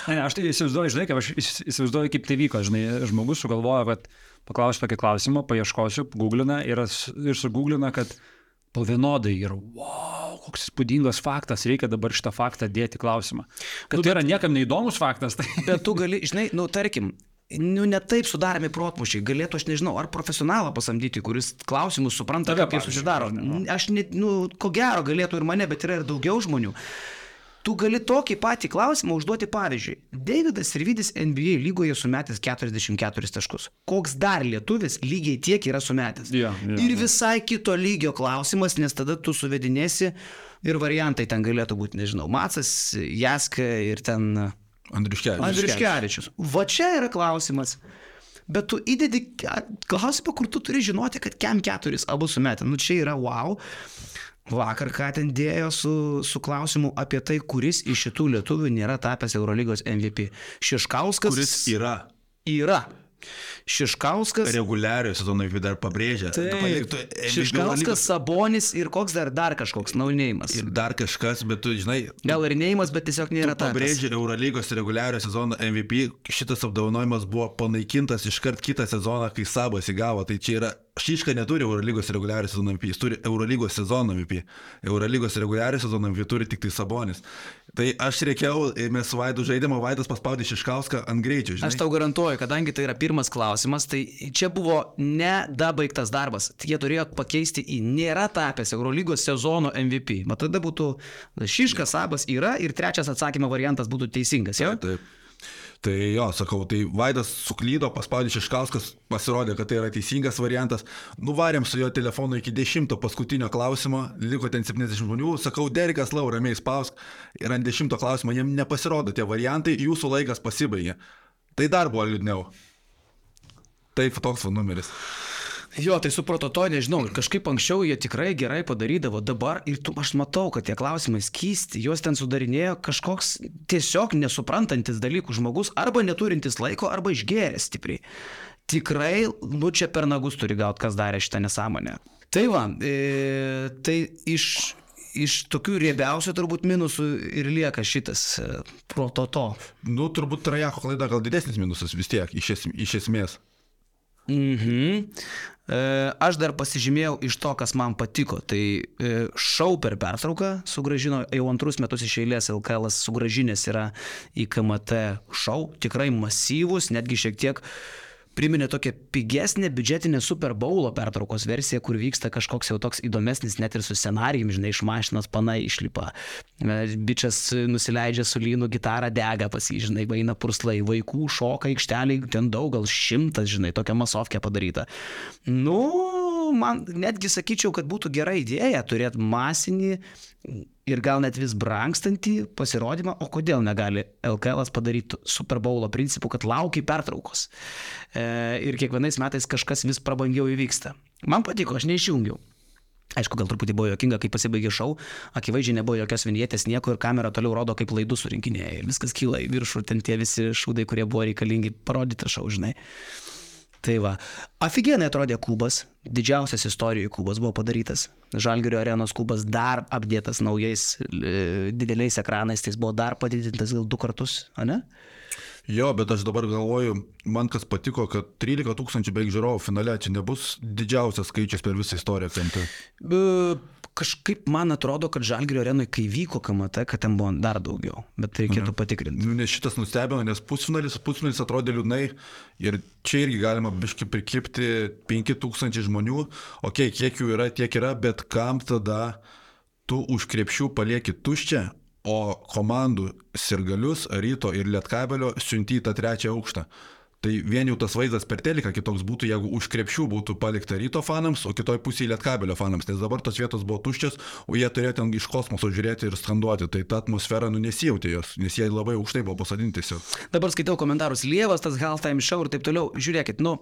Ne, ne, aš tai įsivaizduoju, žinai, kaip aš įs- įsivaizduoju, kaip tai vyko, žinai, žmogus sugalvoja, kad paklausiu tokį klausimą, paieškosiu, googlina ir, ir sugooglina, kad po vienodai ir wow, koks įspūdingas faktas, reikia dabar šitą faktą dėti klausimą. Kad tai yra niekam neįdomus faktas, tai... Bet tu gali, žinai, nu tarkim, nu ne taip sudaromi protmušiai, galėtų, aš nežinau, ar profesionalą pasamdyti, kuris klausimus supranta, Tave, kaip jie susidaro. ar ne? Aš net, nu, ko gero galėtų ir mane, bet yra ir daugiau žmonių. Tu gali tokį patį klausimą užduoti pavyzdžiui. Davidas Sirvidis NBA lygoje sumetęs 44 taškus. Koks dar lietuvis lygiai tiek yra sumetęs? Jo, jo, ir visai kito lygio klausimas, nes tada tu suvedinėsi ir variantai ten galėtų būti, nežinau, Macas, Jaska ir ten... Andriuškevičius. Andriuškevičius. Va čia yra klausimas. Bet tu įdedi klausimą, kur tu turi žinoti, kad kem keturis abu sumetė. Nu čia yra wow. Vakar ką ten dėjo su, su klausimu apie tai, kuris iš šitų lietuvių nėra tapęs Eurolygos MVP. Šiškauskas. Kuris yra Yra. Šiškauskas. reguliariojo sezono MVP dar pabrėžia. Tu tu Šiškauskas, Sabonis ir koks dar, dar kažkoks naunėjimas. Ir dar kažkas, bet tu žinai, Gal ir neimas, bet tiesiog nėra tapęs. pabrėžia Eurolygos reguliariojo sezono MVP, šitas apdovanojimas buvo panaikintas iškart kitą sezoną, kai Sabas įgavo. Tai čia yra, Šiška neturi Eurolygos reguliariojo sezono MVP, jis turi Eurolygos sezono MVP. Eurolygos reguliariojo sezono MVP turi tik tai Sabonis. Tai aš reikėjau, mes su Vaidu žaidimo, Vaidas paspaudė Šiškauską ant greičio. Žinai? Aš tau garantuoju, kadangi tai yra pirmas klausimas, tai čia buvo nedabaigtas darbas. Jie turėjo pakeisti į nėra tapęs Eurolygos sezono MVP. Mat tada būtų Šiškas, Sabas yra ir trečias atsakymo variantas būtų teisingas. Jo? Taip. Tai jo, sakau, tai Vaidas suklydo, paspaudė Šiškauskas, pasirodė, kad tai yra teisingas variantas. Nuvarėm su jo telefonu iki dešimto paskutinio klausimo, liko ten 70 žmonių, sakau, Derikas Lau ramiai spausk ir ant dešimto klausimo jiem nepasirodo tie variantai, jūsų laikas pasibaigė. Tai dar buvo liūdniau. Taip, toks numeris. Jo, tai su prototo nežinau, kažkaip anksčiau jie tikrai gerai padarydavo, dabar ir tu, aš matau, kad tie klausimai skysti, juos ten sudarinėjo kažkoks tiesiog nesuprantantis dalykų žmogus, arba neturintis laiko, arba išgėręs stipriai. Tikrai, nu čia per nagus turi gauti, kas darė šitą nesąmonę. Tai va, e, tai iš, iš tokių riebiausių turbūt minusų ir lieka šitas e, prototo. Nu, turbūt Trajako klaida gal didesnis minusas vis tiek, iš, es, iš esmės. Mhm. E, Aš dar pasižymėjau iš to, kas man patiko. Tai e, šau per pertrauką sugražino, jau antrus metus iš eilės LKL sugražinės yra į KMT šau, tikrai masyvus, netgi šiek tiek priminė tokią pigesnę biudžetinę Super Bowlo pertraukos versiją, kur vyksta kažkoks jau toks įdomesnis net ir su scenarijum, žinai, iš mašinos panai išlipa. E, Bičias nusileidžia su lynu, gitarą dega pas jį, žinai, eina purslai, vaikų šoka aikšteliai, ten daug, gal šimtas, žinai, tokia masovkė padaryta. Nu, man netgi sakyčiau, kad būtų gera idėja turėti masinį ir gal net vis brangstantį pasirodymą, o kodėl negali LKL padaryti Super Bowlo principų, kad laukia pertraukos. E, ir kiekvienais metais kažkas vis prabangiau įvyksta. Man patiko, aš neišjungiau. Aišku, gal truputį buvo jokinga, kai pasibaigė šau, akivaizdžiai nebuvo jokios vinietės, nieko ir kamera toliau rodo, kaip laidų surinkinėja ir viskas kyla į viršų, ten tie visi šūdai, kurie buvo reikalingi parodyti šau, žinai. Tai va, aфиgenai atrodė kubas, didžiausias istorijoje kubas buvo padarytas. Žalgirio arenos kubas dar apdėtas naujais e, dideliais ekranais, tai jis buvo dar padidintas gal du kartus, ne? Jo, bet aš dabar galvoju, man kas patiko, kad 13 tūkstančių beveik žiūrovų finale čia nebus didžiausias skaičius per visą istoriją kente. Kažkaip man atrodo, kad Žalgirio arenui, kai vyko KMT, kad ten buvo dar daugiau, bet reikėtų patikrinti. Nu, nes šitas nustebino, nes pusfinalis, pusfinalis atrodė liūdnai ir čia irgi galima biški prikipti 5000 žmonių, okei, okay, kiek jų yra, tiek yra, bet kam tada tu už krepšių palieki tuščią, o komandų sirgalius, ryto ir lietkabelio siunti į tą trečią aukštą. Tai vien jau tas vaizdas per teliką kitoks būtų, jeigu už krepšių būtų palikta ryto fanams, o kitoj pusėje lietkabelio fanams, nes dabar tos vietos buvo tuščios, o jie turėjo ten iš kosmoso žiūrėti ir skanduoti, tai ta atmosfera nu nesijauti jos, nes jie labai aukštai buvo pasodinti tiesiog. Dabar skaitau komentarus, Lievas, tas halftime show ir taip toliau, žiūrėkit, nu,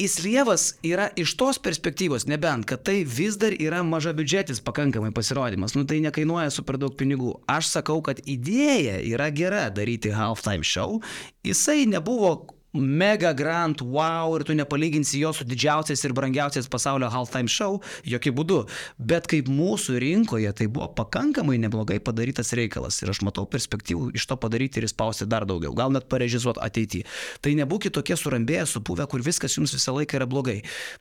Įslievas yra iš tos perspektyvos, nebent, kad tai vis dar yra maža biudžetis pakankamai pasirodymas, nu tai nekainuoja super daug pinigų. Aš sakau, kad idėja yra gera daryti halftime show, jisai nebuvo mega grand, wow, ir tu nepalyginsi jo su didžiausiais ir brangiausiais pasaulio halftime show, jokių būdų. Bet kaip mūsų rinkoje tai buvo pakankamai neblogai padarytas reikalas ir aš matau perspektyvų iš to padaryti ir įspausti dar daugiau, gal net parežizuoti ateityje. Tai nebūkite tokie surambėję, supuvę, kur viskas jums visą laiką yra blogai.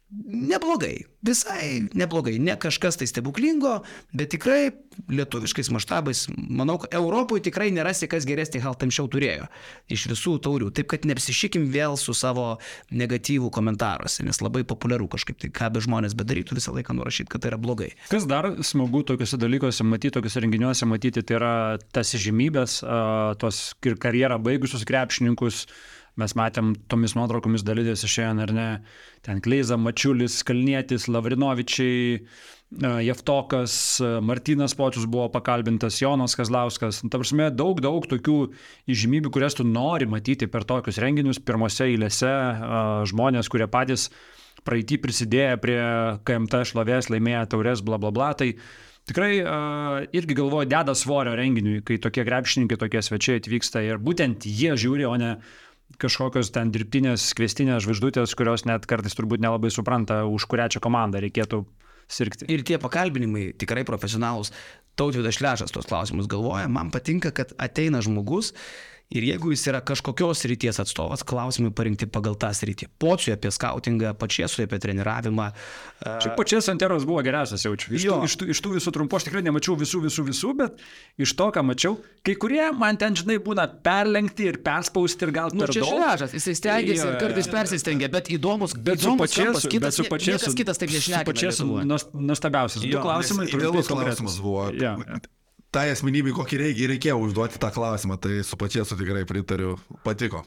Neblogai, visai neblogai, ne kažkas tai stebuklingo, bet tikrai lietuviškais maštabais, manau, Europoje tikrai nerasi, kas geresnį halftime show turėjo iš visų taurių. Taip kad neapsišykim nesusikim vėl su savo negatyvų komentaruose, nes labai populiaru kažkaip tai, ką be žmonės bedarytų, visą laiką nurašyti, kad tai yra blogai. Kas dar smagu tokiuose dalykuose matyti, tokiuose renginiuose matyti, tai yra tas žymybės, tos karjerą baigusius krepšininkus. Mes matėm tomis nuotraukomis dalytis šiandien, ar ne, ten Kleiza, Mačiulis, Kalnietis, Lavrinovičiai, Jeftokas, Martinas Počius buvo pakalbintas, Jonas Kazlauskas. Nu, ta prasme, daug, daug tokių įžymybių, kurias tu nori matyti per tokius renginius, pirmose eilėse, žmonės, kurie patys praeitį prisidėję prie KMT šlovės, laimėję taurės, bla bla bla. Tai tikrai uh, irgi galvoju, deda svorio renginiui, kai tokie krepšininkai, tokie svečiai atvyksta ir būtent jie žiūri, o ne kažkokios ten dirbtinės, kvestinės žvaigždutės, kurios net kartais turbūt nelabai supranta, už kurią čia komandą reikėtų sirgti. Ir tie pakalbinimai tikrai profesionalūs. Tautvydas Šlešas tos klausimus galvoja, man patinka, kad ateina žmogus Ir jeigu jis yra kažkokios ryties atstovas, klausimai parinkti pagal tą sritį. Pociui apie skautingą, pačiesui apie treniravimą. Šiaip pačias Santeros buvo geriausias, jaučiu. Iš, tų, iš, tų, iš tų visų trumpų aš tikrai nemačiau visų, visų, visų, bet iš to, ką mačiau, kai kurie man ten, žinai, būna perlenkti ir perspausti ir gal... Nu, čia šležas, jisai stengiasi ir kartais persistengia, bet įdomus, bet su pačias, kitas, bet su pačias, kitas taip nešneka. Pačias nuostabiausias. Du klausimai, idealus klausimas buvo. Ja, ja tai asmenybei, kokį reikia, reikėjo užduoti tą klausimą, tai su pačia su tikrai pritariu, patiko.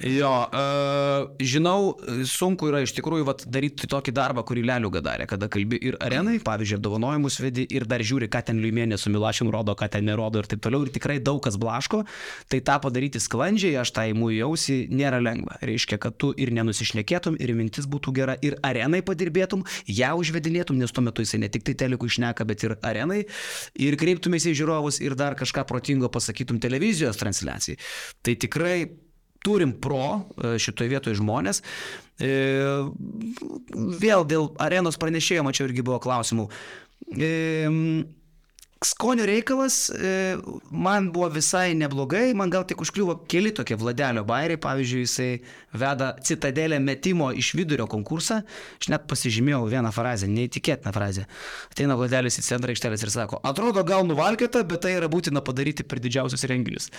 Jo, uh, žinau, sunku yra iš tikrųjų vat, daryti tokį darbą, kurį Leliuga darė, kada kalbi ir arenai, pavyzdžiui, apdovanojimus vedi ir dar žiūri, ką ten Liumienė su Milašin rodo, ką ten nerodo ir taip toliau. Ir tikrai daug kas blaško, tai tą padaryti sklandžiai, aš tai mūjų jausi, nėra lengva. Reiškia, kad tu ir nenusišnekėtum, ir mintis būtų gera, ir arenai padirbėtum, ją užvedinėtum, nes tuo metu jisai ne tik tai telikų išneka, bet ir arenai, ir kreiptumėsi į žiūrovus ir dar kažką protingo pasakytum televizijos transliacijai. Tai tikrai turim pro e, šitoje vietoje žmonės. E, vėl dėl arenos pranešėjo, mačiau irgi buvo klausimų. Skonio reikalas e, man buvo visai neblogai, man gal tik užkliuvo keli tokie Vladelio bairiai, pavyzdžiui, jisai veda citadelę metimo iš vidurio konkursą, aš net pasižymėjau vieną frazę, neįtikėtiną frazę. Ateina Vladelis į centrą aikštelės ir sako, atrodo gal nuvalkėta, bet tai yra būtina padaryti per didžiausius renginius.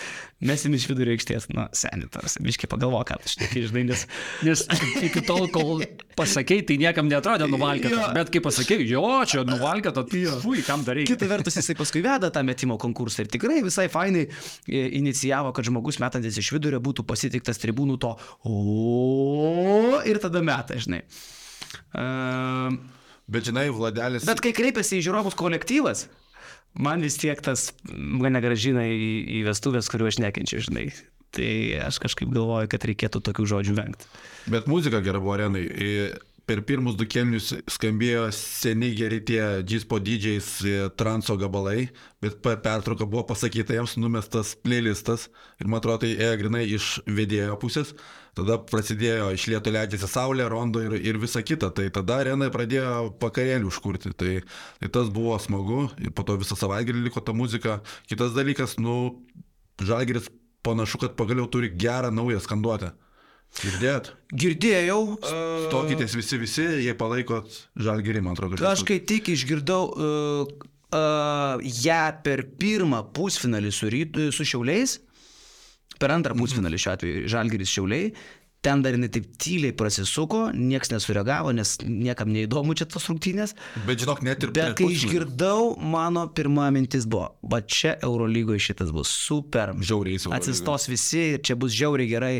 Mesim iš vidurio aikštės, na, senitas, biškai pagalvok, ką aš tik žinai, nes, [laughs] nes iki tol, kol pasakei, tai niekam netrodė nuvalkėta, bet kai pasakei, jo, čia nuvalkėta, tai fui, kam dar reikia. Kita vertus, jisai paskui veda tą metimo konkursą ir tikrai visai fainai e, inicijavo, kad žmogus metantis iš vidurio būtų pasitiktas tribūnų to o ir tada meta, žinai. Uh, Bet žinai, Vladelis. bet kai kreipiasi į žiūrovus kolektyvas, man vis tiek tas mane gražina į, į vestuvės, kuriuo aš nekenčiu, žinai. Tai aš kažkaip galvoju, kad reikėtų tokių žodžių vengti. Bet muzika gera buvo arenai. Per pirmus du kelnius skambėjo seniai geri tie G-Spot DJs i, transo gabalai, bet per pertrauką buvo pasakyta jiems numestas playlistas ir man atrodo tai ėjo grinai iš vedėjo pusės. Tada prasidėjo iš lietų leidžiasi saulė, rondo ir, ir visa kita. Tai tada arenai pradėjo pakarėlių užkurti. Tai, tai tas buvo smagu ir po to visą savaitgalį liko ta muzika. Kitas dalykas, nu, Žalgeris panašu, kad pagaliau turi gerą naują skanduotę. Girdėt? Girdėjau. Uh, Stokitės visi, visi, jie palaikot žalgerį, man atrodo. aš kai tik išgirdau uh, uh, ją per pirmą pusfinalį su, ryt, su Šiauliais, per antrą pusfinalį šiuo atveju Žalgeris Šiauliai, ten dar jinai taip tyliai prasisuko, niekas nesureagavo, nes niekam neįdomu čia tos rungtynės. Bet žinok, net ir Bet kai išgirdau, mano pirma mintis buvo, va čia Eurolygoje šitas bus super. Žiauriai Eurolygoj. Atsistos visi ir čia bus žiauriai gerai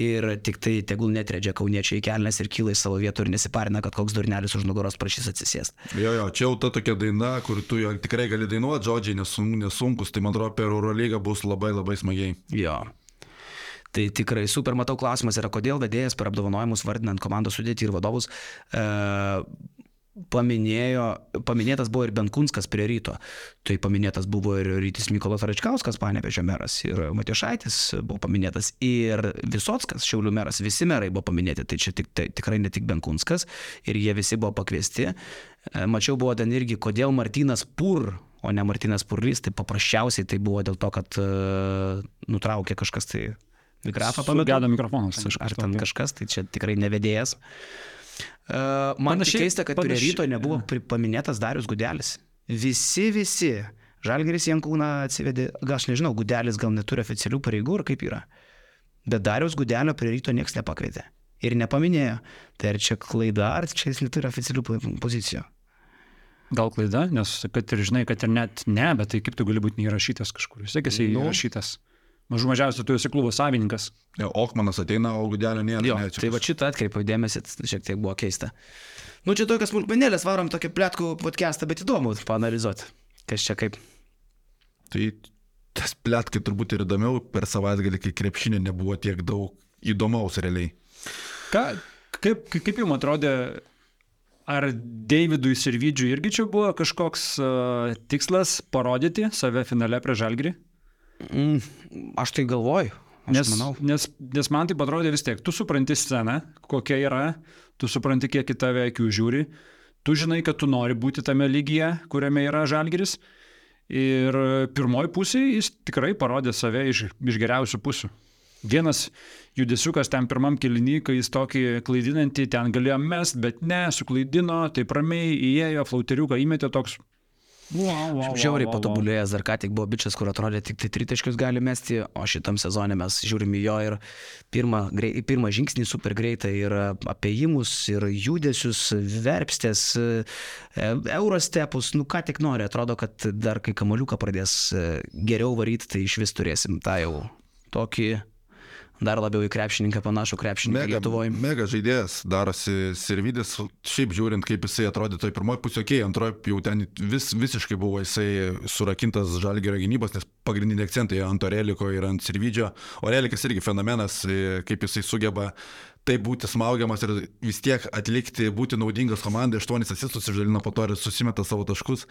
ir tik tai tegul netredžia kauniečiai kelnes ir kyla į savo vietą ir nesiparina, kad koks durnelis už nugaros prašys atsisėsti. Jo, jo, čia jau ta tokia daina, kur tu jo tikrai gali dainuoti, žodžiai nesun, nesunkus, tai man atrodo per Eurolygą bus labai labai smagiai. Jo. Tai tikrai super, matau, klausimas yra, kodėl vedėjas per apdovanojimus vardinant komandos sudėtį ir vadovus e, paminėjo, paminėtas buvo ir Benkunskas prie ryto. Tai paminėtas buvo ir Rytis Mykolas Račkauskas, Panevežio meras, ir Matiešaitis buvo paminėtas, ir Visotskas, Šiaulių meras, visi merai buvo paminėti. Tai čia tik, tai, tikrai ne tik Benkunskas, ir jie visi buvo pakviesti. E, Mačiau buvo ten irgi, kodėl Martinas Pur, o ne Martinas Purlys, tai paprasčiausiai tai buvo dėl to, kad uh, nutraukė kažkas tai mikrofą Sugedo mikrofonas. Kaž- Ar ten kažkas, tai čia tikrai nevedėjas. Uh, man Panašiai- keista, kad prie panašiai- ryto nebuvo pri- paminėtas Darius Gudelis. Visi, visi. Žalgeris Jankūną atsivedė, gal aš nežinau, Gudelis gal neturi oficialių pareigų ar kaip yra. Bet Darius Gudelio prie ryto niekas nepakvietė. Ir nepaminėjo. Tai ar čia klaida, ar čia jis neturi oficialių po- pozicijų. Gal klaida, nes kad ir žinai, kad ir net ne, bet tai kaip tu gali būti neįrašytas kažkur. Vis tiek esi Nu. įrašytas. Mažų mažiausiai tu esi klubo savininkas. Jo, Okmanas ateina, o Gudelio nėra. Jo, ne, čia tai va šitą atkreipiau dėmesį, šiek tiek buvo keista. Nu, čia tokias smulkmenėlės, varom tokį plėtkų podcastą, bet įdomu panalizuoti, kas čia kaip. Tai tas plėtkai turbūt ir įdomiau per savaitgalį, kai krepšinė nebuvo tiek daug įdomaus realiai. Ką, kaip, kaip jums atrodė, ar Davidui Sirvidžiui irgi čia buvo kažkoks uh, tikslas parodyti save finale prie Žalgirį? Mm, aš tai galvoju. Aš Nes, manau. nes, nes man tai atrodė vis tiek, tu supranti sceną, kokia yra, tu supranti, kiek į tave akių žiūri, tu žinai, kad tu nori būti tame lygyje, kuriame yra žalgeris. Ir pirmoji pusė jis tikrai parodė save iš, iš geriausių pusių. Vienas judesiukas ten pirmam kilinį, kai jis tokį klaidinantį ten galėjo mest, bet ne, suklaidino, taip ramiai įėjo, flauteriuką įmetė toks. Wow, wow, Žiauriai wow, wow. patobulėjęs, dar ką tik buvo bičias, kur atrodė tik tai tritaškius gali mesti, o šitam sezonė mes žiūrim į jo ir pirmą, grei, pirmą žingsnį super greitai ir apėjimus, ir judesius, verpstės, e, eurostepus, nu ką tik nori, atrodo, kad dar kai kamaliuką pradės e, geriau varyti, tai iš vis turėsim tą jau tokį dar labiau į krepšininką panašų krepšininką Lietuvoje. mega žaidėjas darosi Sirvidis, šiaip žiūrint, kaip jisai atrodė toj pirmoji pusė, okei, okay, antroji jau ten vis, visiškai buvo jisai surakintas žalgerio gynybos, nes pagrindiniai akcentai ant Oreliko ir ant Sirvidžio. Orelikas irgi fenomenas, e, kaip jisai sugeba taip būti smaugiamas ir vis tiek atlikti, būti naudingas komandai, aštuonis asistus išdalino po to ir susimeta savo taškus.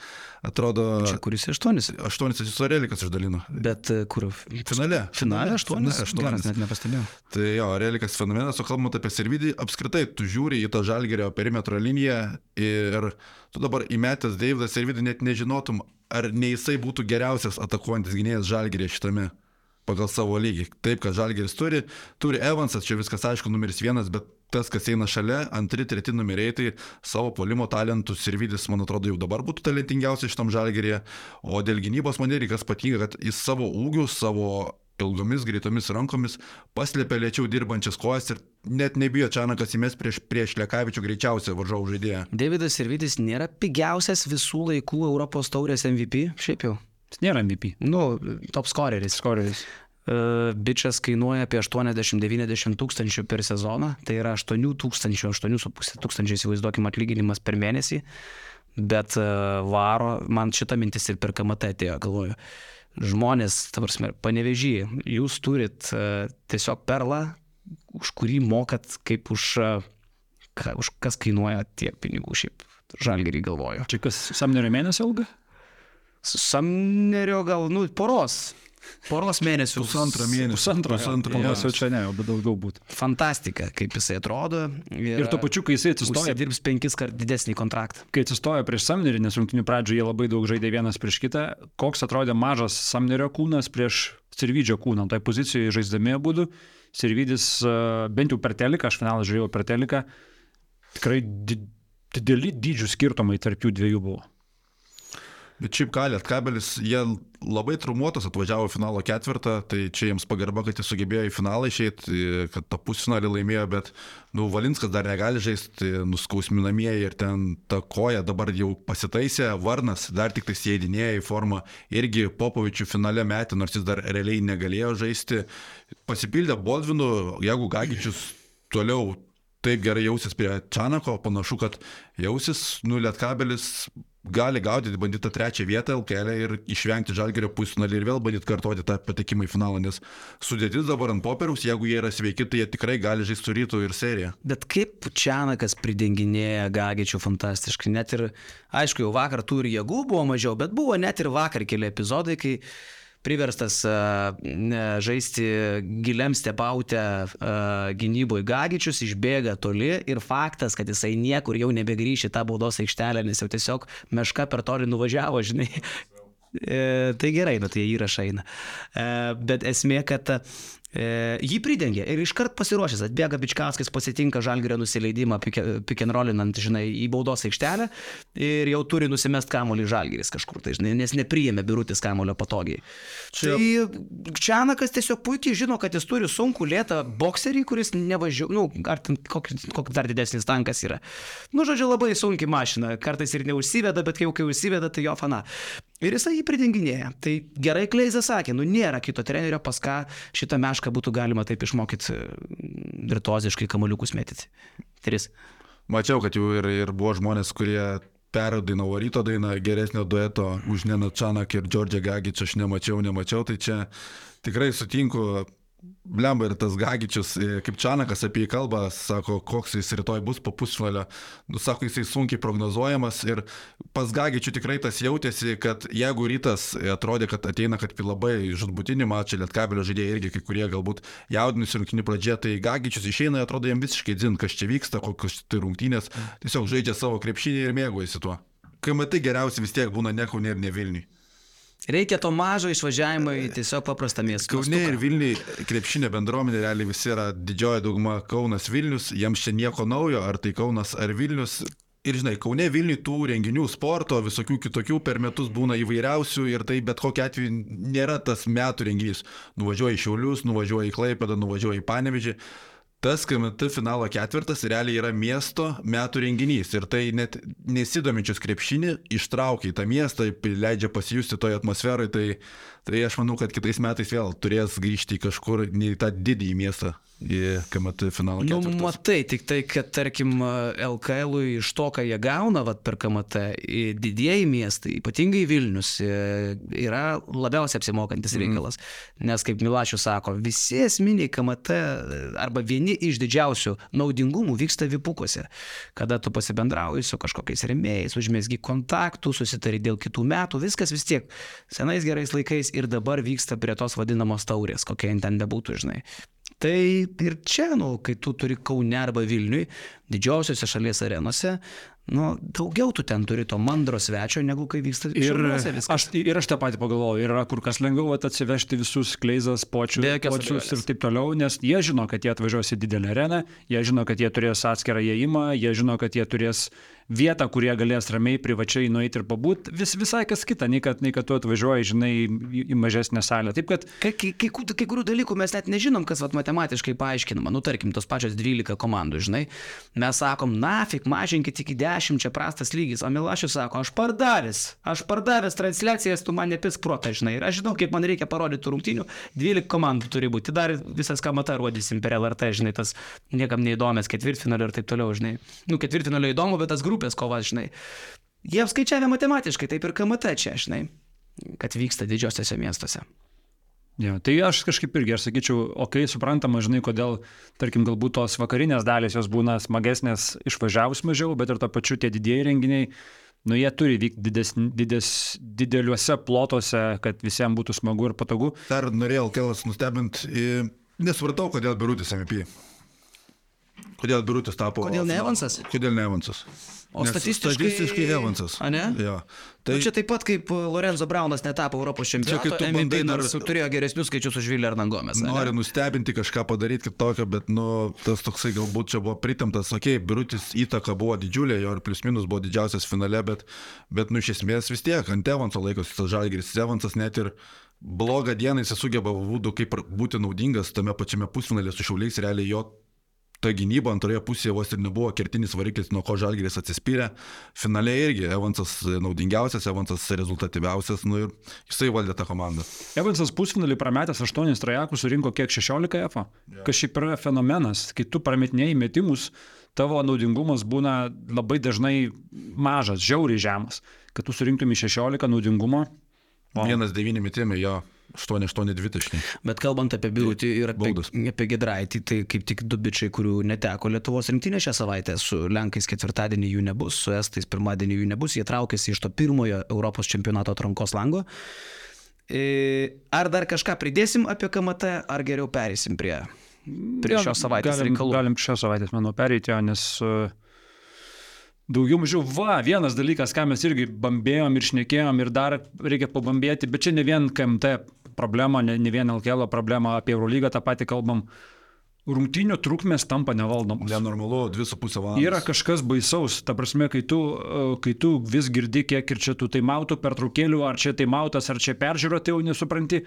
Atrodo, Čia kuris aštuonis, aštuonis asistus Orelikas išdalino. bet e, kur? Finale. Finale aštuonis, Finale aštuonis, aštuonis. net nepastebėjau. Tai jo, Relikas fenomenas, o kalbant apie Servidį, apskritai tu žiūri į tą žalgerio perimetro liniją ir tu dabar įmetęs Davidas Servidį net nežinotum, ar ne jisai būtų geriausias atakuojantis gynėjas žalgerė šitame pagal savo lygį. Taip, kad žalgeris turi, turi Evansas, čia viskas aišku, numeris vienas, bet tas, kas eina šalia, antri, treti numeriai, tai savo polimo talentų Sirvidis, man atrodo, jau dabar būtų talentingiausias šitam žalgerėje, o dėl gynybos man irgi kas patinka, kad jis savo ūgių, savo ilgomis greitomis rankomis paslėpė lėčiau dirbančias kojas ir net nebijo Čianakas įmės prieš, prieš Lekavičių greičiausią varžovų žaidėją. Davidas Irvidis nėra pigiausias visų laikų Europos taurės MVP, šiaip jau. Jis nėra MVP. Nu, top scoreris. Skoreris. bičias kainuoja apie 80-90 tūkstančių per sezoną, tai yra 8 tūkstančių, 8,5 tūkstančių įsivaizduokim atlyginimas per mėnesį, bet e, varo, man šita mintis ir per KMT atėjo, galvoju. Žmonės, tavarsime, panevežį, jūs turit uh, tiesiog perlą, už kurį mokat kaip už, uh, ka, už kas kainuoja tiek pinigų šiaip. Žalgerį galvoju. Čia kas samnerio mėnesio ilga? Samnerio gal, nu, poros. Poros mėnesių. Pusantrą. Pusantrą Poros mėnesį. jau čia ne, bet daugiau būtų. Fantastika, kaip jisai atrodo. Ir tuo pačiu, kai jisai atsistoja, dirbs penkis kart didesnį kontraktą. kai atsistojo prieš Samnerį, nes rungtinių pradžioje jie labai daug žaidė vienas prieš kitą, koks atrodė mažas Samnerio kūnas prieš Sirvidžio kūną. Tai pozicijoje žaisdami abu, Sirvidis e, bent jau per teliką, aš finalą žiūrėjau per teliką, tikrai di dideli dydžių skirtumai tarp jų dviejų buvo. Bet šiaip kalėt, kabelis, jie labai trumuotas atvažiavo finalo ketvirtą, tai čia jiems pagarba, kad jie sugebėjo į finalą išeiti, kad tą pusfinalį laimėjo, bet, nu, Valinskas dar negali žaisti, nuskausminamieji ir ten ta koja dabar jau pasitaisė, Varnas dar tik tai sėdinėja į formą, irgi Popovičių finale metė, nors jis dar realiai negalėjo žaisti, pasipildė Bolvinu, jeigu Gagičius toliau taip gerai jausis prie Čanako, panašu, kad jausis, nu, Lietkabelis gali gaudyti, bandyti tą trečią vietą LKL ir išvengti žalgerio pusfinalį ir vėl bandyti kartoti tą patekimą į finalą, nes sudėtis dabar ant popieriaus, jeigu jie yra sveiki, tai jie tikrai gali žaisti su rytų ir seriją. Bet kaip Čianakas pridenginėja Gagičių fantastiškai, net ir, aišku, jau vakar ir jėgų buvo mažiau, bet buvo net ir vakar keli epizodai, kai priverstas uh, žaisti giliam stepautę uh, gynyboje Gagičius, išbėga toli ir faktas, kad jisai niekur jau nebegrįš į tą baudos aikštelę, nes jau tiesiog meška per toli nuvažiavo, žinai. E, tai gerai, nu tai įrašai eina. E, bet esmė, kad e, jį pridengė ir iškart pasiruošęs, atbėga Bičkauskis, pasitinka žalgerio nusileidimą, pikenrolinant, žinai, į baudos aikštelę ir jau turi nusimest kamolį žalgeris kažkur, tai, žinai, nes nepriėmė birutis kamolio patogiai. Čia... Tai Čianakas tiesiog puikiai žino, kad jis turi sunkų lėtą bokserį, kuris nevažiuoja, nu, ar ten koks, koks dar didesnis tankas yra. Nu, žodžiu, labai sunki mašina, kartais ir neužsiveda, bet kai jau kai užsiveda, tai jo fana. Ir jisai jį pridinginėja. Tai gerai Kleizas sakė, nu nėra kito trenerio, pas ką šitą mešką būtų galima taip išmokyti virtuoziškai kamoliukus mėtyti. Tris. Mačiau, kad jau ir, ir buvo žmonės, kurie perdainavo ryto dainą geresnio dueto už Neną Čanak ir Džordžią Gagičią, aš nemačiau, nemačiau, tai čia tikrai sutinku, Blemba ir tas Gagičius, kaip Čanakas apie jį kalba, sako, koks jis rytoj bus po pusfinalio. Nu, sako, jisai sunkiai prognozuojamas ir pas Gagičių tikrai tas jautėsi, kad jeigu rytas atrodė, kad ateina, kad labai žudbutinį mačą, lietkabelio žaidėjai irgi kai kurie galbūt jaudinus rungtinių pradžioje, tai Gagičius išeina, atrodo jam visiškai dzin, kas čia vyksta, kokios tai rungtynės, tiesiog žaidžia savo krepšinį ir mėgaujasi tuo. Kai matai geriausi vis tiek būna ne Kaune ir ne Vilniui. Reikia to mažo išvažiavimo į tiesiog paprastą miestą. Kaune ir Vilniui krepšinė bendruomenė realiai visi yra didžioji dauguma Kaunas Vilnius, jiems čia nieko naujo, ar tai Kaunas ar Vilnius. Ir žinai, Kaune Vilniui tų renginių, sporto, visokių kitokių per metus būna įvairiausių ir tai bet kokia atveju nėra tas metų renginys. Nuvažiuoji į Šiaulius, nuvažiuoji į Klaipėdą, nuvažiuoji į Panevežį tas KMT finalo ketvirtas realiai yra miesto metų renginys. Ir tai net nesidominčius krepšinį ištraukia į tą miestą, leidžia pasijusti toje atmosferoje, tai, tai aš manau, kad kitais metais vėl turės grįžti kažkur, į tą didįjį miestą į KMT finalą. Nu, ketvirtas. matai, tik tai, kad tarkim LKL iš to, ką jie gauna vat, per KMT, didieji miestai, ypatingai Vilnius, yra labiausiai apsimokantis reikalas. Mm. Nes, kaip Milašius sako, visi esminiai KMT arba vieni iš didžiausių naudingumų vyksta vipukuose. Kada tu pasibendrauji su kažkokiais remėjais, užmėsgi kontaktų, susitari dėl kitų metų, viskas vis tiek senais gerais laikais ir dabar vyksta prie tos vadinamos taurės, kokia jin ten bebūtų, žinai. Tai ir čia, nu, kai tu turi Kaune arba Vilniui, didžiausiose šalies arenose, nu, daugiau tu ten turi to mandro svečio, negu kai vyksta Ir aš, ir aš tą patį pagalvoju, yra kur kas lengviau atsivežti visus kleizas, počius, počius ir taip toliau, nes jie žino, kad jie atvažiuos į didelę areną, jie žino, kad jie turės atskirą įėjimą, jie žino, kad jie turės vietą, kurie galės ramiai, privačiai nueiti ir pabūti, vis, visai kas kita, nei kad, nei kad tu atvažiuoji, žinai, į, į mažesnę salę. Taip kad... Kai, kai, kai, kai kurių dalykų mes net nežinom, kas vat, matematiškai paaiškinama. Nu, tarkim, tos pačios 12 komandų, žinai. Mes sakom, nafik, mažinkit iki 10, čia prastas lygis. O Milašius sako, aš pardavęs, aš pardavęs transliacijas, tu man nepis protą, žinai. Ir aš žinau, kaip man reikia parodyti rungtinių. 12 komandų turi būti. Dar visas kamatą rodysim per LRT, žinai, tas niekam neįdomias ketvirtfinalio ir taip toliau, žinai. Nu, ketvirtfinalio įdomu, bet tas grupė grupės kovas, žinai. Jie apskaičiavę matematiškai, taip ir KMT čia, žinai, kad vyksta didžiosiuose miestuose. Ja, tai aš kažkaip irgi, aš sakyčiau, okei, okay, suprantama, žinai, kodėl, tarkim, galbūt tos vakarinės dalys jos būna smagesnės išvažiavus mažiau, bet ir to pačiu tie didieji renginiai, nu jie turi vykti dides, dides, dideliuose plotuose, kad visiems būtų smagu ir patogu. Dar norėjau kelas nustebint, nesupratau, kodėl Birutis MVP. Kodėl Birutis tapo? Kodėl ne Evansas? Kodėl ne Evansas? O Nes statistiškai... Statistiškai Evansas. A ne? Ja. Tai... Nu, čia taip pat kaip Lorenzo Braunas netapo Europos čempionu. Čia MVP nors dar... turėjo geresnius skaičius už Vilį Ernangomės. Nori nustebinti kažką padaryti kitokio, bet nu, tas toksai galbūt čia buvo pritamtas, okei, okay, Birutis įtaka buvo didžiulė, jo ir plius minus buvo didžiausias finale, bet, bet nu iš esmės vis tiek ant Evanso laikosi tas Žalgiris. Evansas net ir blogą dieną jis sugeba būdų kaip būti naudingas tame pačiame pusfinalė su Šiauliais, realiai jo ta gynyba antroje pusėje vos ir nebuvo kertinis variklis, nuo ko Žalgiris atsispyrė. Finaliai irgi Evansas naudingiausias, Evansas rezultatyviausias, nu ir jisai valdė tą komandą. Evansas pusfinalį prametęs 8 trajekus surinko kiek 16 F. Ja. Kas šiaip yra fenomenas, kai tu prametinėjai metimus, tavo naudingumas būna labai dažnai mažas, žiauriai žemas. Kad tu surinktum į 16 naudingumo. Wow. Vienas devyni metimai jo 8-8-2 taškai. Bet kalbant apie Birutį ir apie, Baudas. apie Gedraitį, tai kaip tik du bičiai, kurių neteko Lietuvos rinktinė šią savaitę, su Lenkais ketvirtadienį jų nebus, su Estais pirmadienį jų nebus, jie traukėsi iš to pirmojo Europos čempionato atrankos lango. E, ar dar kažką pridėsim apie KMT, ar geriau perėsim prie, prie šios savaitės galim, reikalų? Galim šios savaitės, manau, pereiti, nes uh, Daugiau mažiau, va, vienas dalykas, ką mes irgi bambėjom ir šnekėjom ir dar reikia pabambėti, bet čia ne vien KMT problema, ne, ne vien LKL problema, apie Eurolygą tą patį kalbam. Rungtinių trukmės tampa nevaldomos. Nenormalu, 2,5 valandos. Yra kažkas baisaus, ta prasme, kai tu, kai tu vis girdi, kiek ir čia tų taimautų pertraukėlių, ar čia taimautas, ar čia peržiūro, tai jau nesupranti.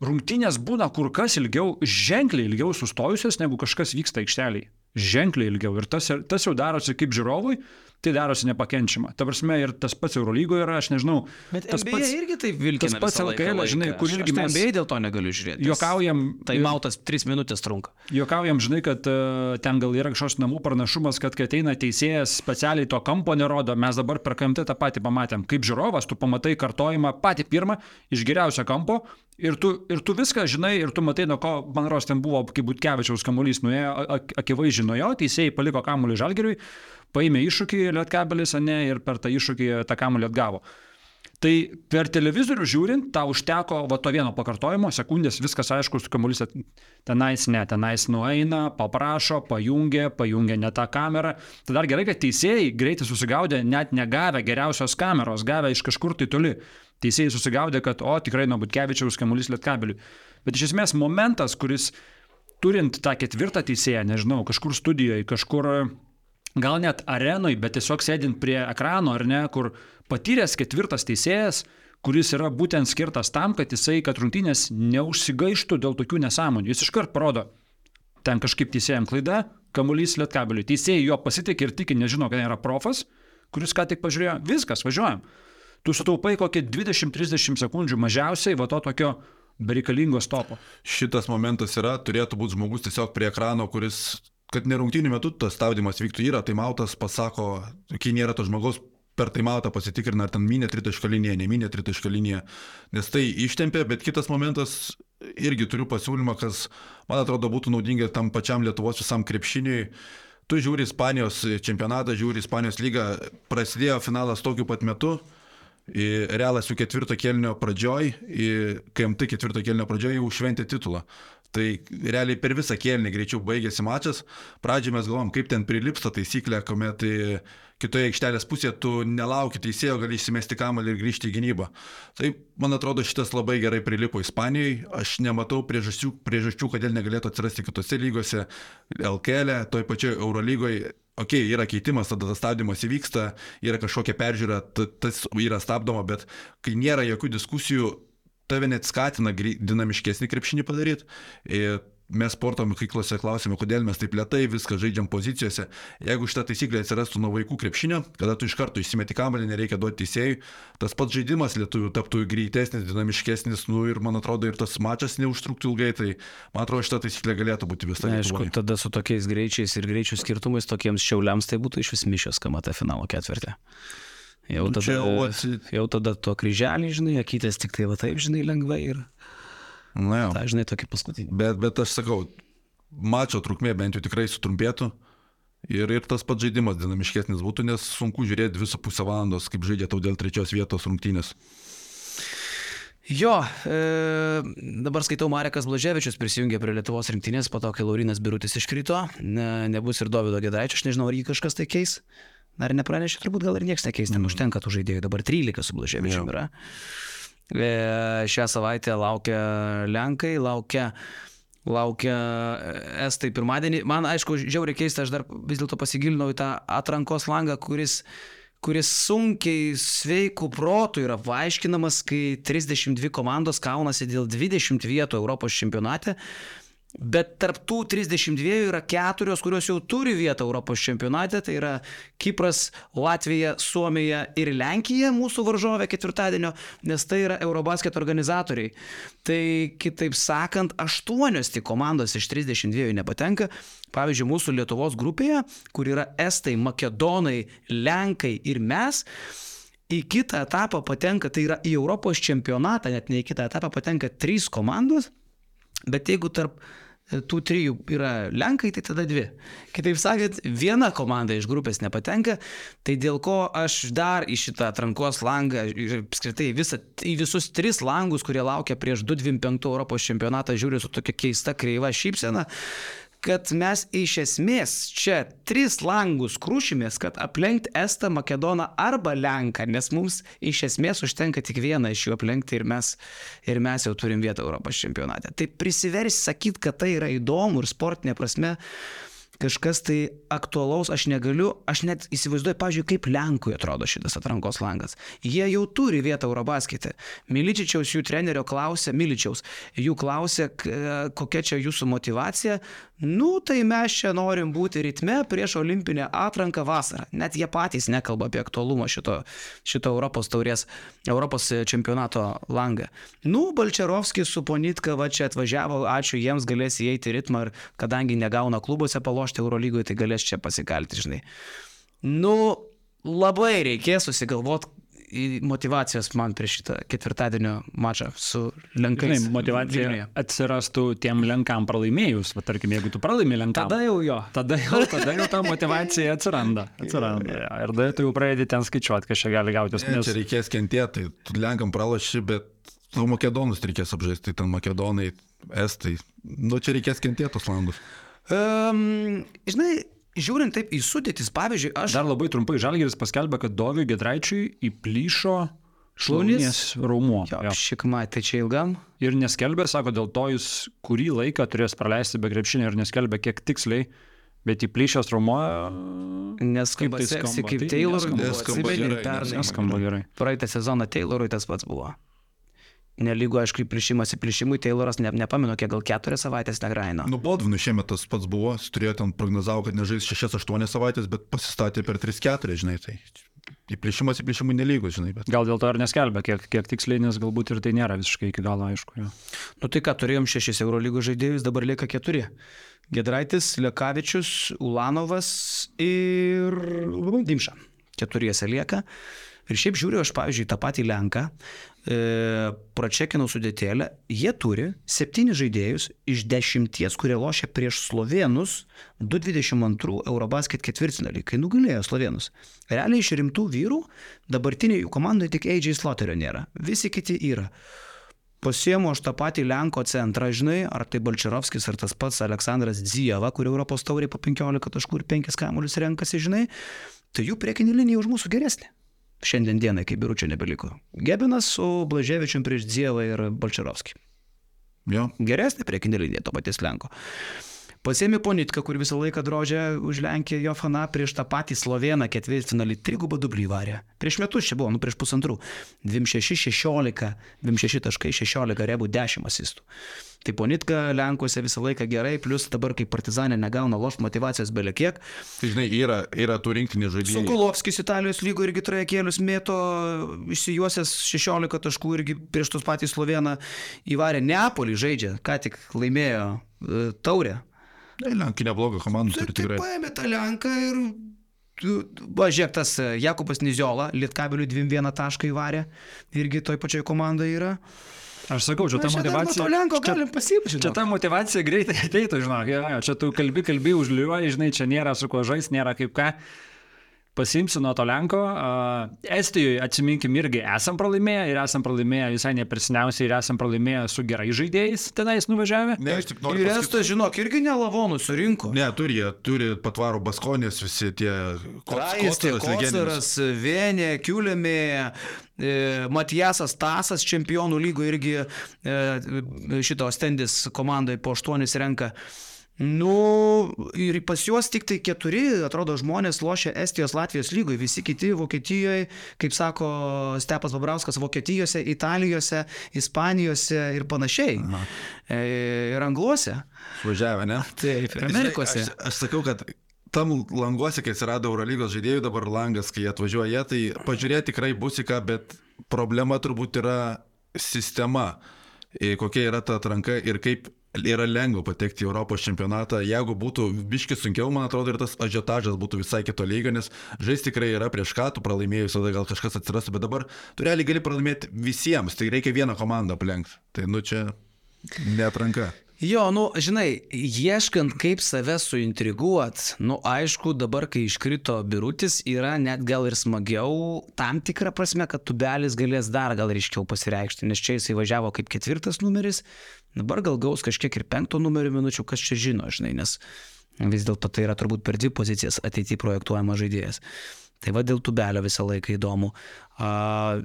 Rungtinės būna kur kas ilgiau, ženkliai ilgiau sustojusios, negu kažkas vyksta aikšteliai ženkliai ilgiau. Ir tas, tas jau darosi kaip žiūrovui, tai darosi nepakenčiama. Ta prasme, ir tas pats Eurolygoje yra, aš nežinau. Bet tas NBA pats, irgi taip vilkina. Tas pats LKL, žinai, kur irgi mes... NBA dėl to negaliu žiūrėti. Jokaujam. Tai mautas 3 minutės trunka. Jokaujam, žinai, kad uh, ten gal yra kažkoks namų pranašumas, kad kai ateina teisėjas specialiai to kampo nerodo, mes dabar per KMT tą patį pamatėm. Kaip žiūrovas, tu pamatai kartojimą patį pirmą iš geriausio kampo, Ir tu, ir tu viską žinai, ir tu matai, nuo ko, man ros, ten buvo, kai Butkevičiaus kamuolys nuėjo, akivaizdžiai nuo jo, teisėjai paliko kamuolį žalgeriui, paėmė iššūkį lietkabelis, ne, ir per tą iššūkį tą kamuolį atgavo. Tai per televizorių žiūrint, tau užteko va to vieno pakartojimo, sekundės, viskas aišku, kamuolys tenais ne, tenais nueina, paprašo, pajungia, pajungia ne tą kamerą. Tai dar gerai, kad teisėjai greitai susigaudė, net negavę geriausios kameros, gavę iš kažkur tai toli. Teisėjai susigaudė, kad, o, tikrai nuo Butkevičiaus kamuolys lietkabeliui. Bet iš esmės momentas, kuris turint tą ketvirtą teisėją, nežinau, kažkur studijoje, kažkur gal net arenui, bet tiesiog sėdint prie ekrano ar ne, kur patyręs ketvirtas teisėjas, kuris yra būtent skirtas tam, kad jisai, kad rungtynės neužsigaištų dėl tokių nesąmonių. Jis iškart parodo, ten kažkaip teisėjam klaida, kamuolys lietkabeliui. Teisėjai jo pasitikė ir tiki, nežino, kad yra profas, kuris ką tik pažiūrėjo, viskas, važiuojam. Tu sutaupai kokį 20-30 sekundžių mažiausiai, va to tokio bereikalingo stopo. Šitas momentas yra, turėtų būti žmogus tiesiog prie ekrano, kuris kad nerungtinių metu tas stabdymas vyktų, yra taimautas, pasako, kai nėra to žmogaus, per taimautą pasitikrina, ar ten minė tritašką liniją, neminė tritašką liniją, nes tai ištempė, bet kitas momentas, irgi turiu pasiūlymą, kas, man atrodo, būtų naudinga tam pačiam Lietuvos visam krepšiniui. Tu žiūri Ispanijos čempionatą, žiūri Ispanijos lygą, prasidėjo finalas tokiu pat metu, Realas jų ketvirto kelnio pradžioj, KMT ketvirto kelnio pradžioj jau šventė titulą. Tai realiai per visą kėlinį greičiau baigėsi mačas. Pradžioje mes galvom, kaip ten prilips ta taisyklė, kuomet kitoje aikštelės pusėje tu nelauki teisėjo, gali išsimesti kamalį ir grįžti į gynybą. Tai man atrodo šitas labai gerai prilipo Ispanijoje. Aš nematau priežasčių, priežasčių kodėl negalėtų atsirasti kitose lygose, LKL, e, toj pačioj Eurolygoje. Ok, yra keitimas, tada tas stabdymas įvyksta, yra kažkokia peržiūra, tas yra stabdoma, bet kai nėra jokių diskusijų, tave net skatina dinamiškesnį krepšinį padaryti. Ir mes sporto mokyklose klausime, kodėl mes taip lietai viską žaidžiam pozicijose. Jeigu šitą taisyklę atsirastų nuo vaikų krepšinio, kada tu iš karto įsimeti kamalį, nereikia duoti teisėjui, tas pats žaidimas lietuvių taptų greitesnis, dinamiškesnis, nu ir man atrodo ir tas mačas neužtruktų ilgai, tai man atrodo šitą taisyklę galėtų būti visą laiką. Aišku, tada su tokiais greičiais ir greičių skirtumais tokiems šiauliams tai būtų iš vis mišęs kamata finalo ketvirtį. Jau nu, tada, jau, jau tada to kryželį, žinai, akytės tik tai va taip, žinai, lengvai ir... Na jau. Ta, žinai, tokį paskutinį. Bet, bet aš sakau, mačio trukmė bent jau tikrai sutrumpėtų. Ir, ir tas pats žaidimas dinamiškesnis būtų, nes sunku žiūrėti dvi su pusę valandos, kaip žaidė tau dėl trečios vietos rungtynės. Jo, e, dabar skaitau Marekas Blaževičius prisijungė prie Lietuvos rinktinės, po to, kai Laurinas Birutis iškrito, ne, nebus ir Davido Gedraičio, aš nežinau, ar jį kažkas tai keis. Dar nepranešė, turbūt gal ir niekas nekeis, ten mm. užtenka tų žaidėjų, dabar 13 su Blaževičiumi yra. E, šią savaitę laukia Lenkai, laukia, laukia Estai pirmadienį. Man aišku, žiauriai keista, aš dar vis dėlto pasigilinau į tą atrankos langą, kuris kuris sunkiai sveikų protų yra paaiškinamas, kai 32 komandos kaunasi dėl 20 vietų Europos čempionate. Bet tarp tų 32 yra keturios, kurios jau turi vietą Europos čempionate, tai yra Kipras, Latvija, Suomija ir Lenkija mūsų varžovė ketvirtadienio, nes tai yra Eurobasket organizatoriai. Tai kitaip sakant, aštuonios tik komandos iš 32 nepatenka. Pavyzdžiui, mūsų Lietuvos grupėje, kur yra Estai, Makedonai, Lenkai ir mes, į kitą etapą patenka, tai yra į Europos čempionatą, net ne į kitą etapą patenka trys komandos, bet jeigu tarp tų trijų yra Lenkai, tai tada dvi. Kitaip sakant, viena komanda iš grupės nepatenka, tai dėl ko aš dar į šitą atrankos langą ir apskritai visą, į visus tris langus, kurie laukia prieš 225 Europos čempionatą, žiūriu su tokia keista kreiva šypsena, kad mes iš esmės čia tris langus krušimės, kad aplenkti Estą, Makedoną arba Lenką, nes mums iš esmės užtenka tik vieną iš jų aplenkti ir mes, ir mes jau turim vietą Europos čempionate. Tai prisiversi sakyti, kad tai yra įdomu ir sportinė prasme kažkas tai aktualaus aš negaliu, aš net įsivaizduoju, pažiūrėjau, kaip Lenkui atrodo šitas atrankos langas. Jie jau turi vietą Eurobaskete. Miličičiaus jų trenerio klausė, Miličiaus, jų klausė, kokia čia jūsų motivacija. Nu, tai mes čia norim būti ritme prieš olimpinę atranką vasarą. Net jie patys nekalba apie aktualumą šito, šito Europos taurės, Europos čempionato langą. Nu, Balčerovskis su Ponitka va čia atvažiavo, ačiū jiems galės įeiti ritmą ir kadangi negauna klubuose palošti Eurolygoje, tai galės čia pasikalti, žinai. Nu, labai reikės susigalvoti, motivacijos man prieš šitą ketvirtadienio mačą su Lenkais. Žinai, motivacija Vilniuje. atsirastų tiem Lenkam pralaimėjus, va, tarkim, jeigu tu pralaimi Lenkam. Tada jau jo. Tada jau, tada jau ta motivacija atsiranda. [laughs] atsiranda. Ja, ir tada tu jau pradedi ten skaičiuoti, kas čia gali gauti. Nes... Čia reikės kentėti, tu Lenkam pralaši, bet tu Makedonus reikės apžaisti, ten Makedonai, Estai. Nu, čia reikės kentėti tos landus. Um, žinai, žiūrint taip į sudėtis, pavyzdžiui, aš... Dar labai trumpai Žalgiris paskelbė, kad Doviui Gedraičiui įplyšo šlaunies raumuo. Jo, jo. Šikma, tai čia ilgam. Ir neskelbė, sako, dėl to jis kurį laiką turės praleisti be krepšinio ir neskelbė, kiek tiksliai. Bet įplyšęs raumuo. Neskamba tai seksy kaip tai Taylorui. Neskamba gerai. Neskamba gerai. Praeitą sezoną Taylorui tas pats buvo. Nelygu, aišku, įplišimas įplišimui, Tayloras, ne, nepamenu, kiek gal keturias savaitės negraino. Nu, Bodvinui šiemet tas pats buvo, jis turėjo ten prognozavo, kad nežais 6-8 savaitės, bet pasistatė per 3-4, žinai, tai įplišimas įplišimui nelygus, žinai. Bet... Gal dėl to ir neskelbė, kiek, kiek tiksliai, nes galbūt ir tai nėra visiškai iki galo aišku. Jo. Nu tai ką, turėjom šešis Eurolygos žaidėjus, dabar lieka keturi. Gedraitis, Lekavičius, Ulanovas ir Dimša. Keturiese lieka. Ir šiaip žiūriu, aš, pavyzdžiui, tą patį Lenką, e, pračekinau sudėtėlę, jie turi septynis žaidėjus iš dešimties, kurie lošia prieš Slovenus 222 Eurobasket ketvirtinalį, kai nugalėjo Slovenus. Realiai iš rimtų vyrų dabartiniai jų komandoje tik AJ Slotterio nėra, visi kiti yra. pasiemu aš tą patį Lenko centrą, žinai, ar tai Balčiarovskis, ar tas pats Aleksandras Dzieva, kur Europos tauriai po 15 taškų ir 5 kamuolius renkasi, žinai, tai jų priekinė linija už mūsų geresnė. Šiandien dienai, kai biuručio nebeliko. Gebinas su Blaževičium prieš Dzievą ir Balčiarovskį. Jo. Geresnė priekinė linija to paties Lenko. Pasėmė Ponitką, kur visą laiką drožė už Lenkiją jo fana prieš tą patį Sloveną ketvirtfinalį, trigubą dublį varė. Prieš metus čia buvo, nu prieš pusantrų. 26-16, 26 taškai 16 rebų 10 asistų. Tai Ponitka Lenkuose visą laiką gerai, plus dabar kaip partizanė negauna loš motivacijos belekiek. Tai žinai, yra, yra tų rinktinį žaidėjų. Sukulovskis Italijos lygo irgi trajekėlius mėto, išsijuosęs 16 taškų irgi prieš tos patys Sloveną įvarė Neapolį žaidžia, ką tik laimėjo e, taurę. Ne, Lenkija neblogą komandą turi tai tikrai. paėmė tą Lenką ir... Va, žiūrėk, tas e, Jakubas Niziola, Lietkabelių 2-1 tašką įvarė, irgi toj pačioj komandai yra. Aš sakau, čia ta motivacija. To Lenko čia-. Čia ta motivacija greitai ateitų, žinok, jo, jo, čia tu kalbi, kalbi, užliuoji, žinai, čia nėra su kuo žais, nėra kaip ką. Pasimsiu nuo to Lenko. Estijoje, atsiminkim, irgi esam pralaimėję ir esam pralaimėję visai nepersiniausiai ir esam pralaimėję su gerai žaidėjais tenais nuvažiavę. Ne, aš tik noriu. Ir pasakyt- Estas, žinok, irgi nelavonų surinko. Ne, turi, turi patvarų baskonės, visi tie Kraistė, Kosaras, Vienė, Kiulėmė, e, Matijasas Tasas, čempionų lygo irgi e, šito stendis komandai po aštuonis renka. Nu, ir pas juos tik tai keturi, atrodo, žmonės lošia Estijos, Latvijos lygoje, visi kiti Vokietijoje, kaip sako Stepas Babrauskas, Vokietijose, Italijose, Ispanijose ir panašiai. Aha. E, ir Angluose. Važiavę, ne? [laughs] Taip, ir Amerikose. Aš, aš sakau, kad tam languose, kai atsirado Eurolygos žaidėjų, dabar langas, kai atvažiuoja, tai pažiūrėti tikrai bus į ką, bet problema turbūt yra sistema, e, kokia yra ta atranka ir kaip yra lengva patekti į Europos čempionatą. Jeigu būtų biški sunkiau, man atrodo, ir tas ažiotažas būtų visai kito lygio, nes žaisti tikrai yra prieš ką, tu pralaimėjus, tada gal kažkas atsirastų, bet dabar tu realiai gali pralaimėti visiems, tai reikia vieną komandą aplenkti. Tai nu čia netranka. Jo, nu, žinai, ieškant kaip save suintriguot, nu, aišku, dabar, kai iškrito birutis, yra net gal ir smagiau, tam tikrą prasme, kad tubelis galės dar gal ryškiau pasireikšti, nes čia jisai važiavo kaip ketvirtas numeris, dabar gal gaus kažkiek ir penkto numerio minučių, kas čia žino, žinai, nes vis dėlto tai yra turbūt per dvi pozicijas ateityje projektuojamas žaidėjas. Tai va dėl tubelio visą laiką įdomu. A,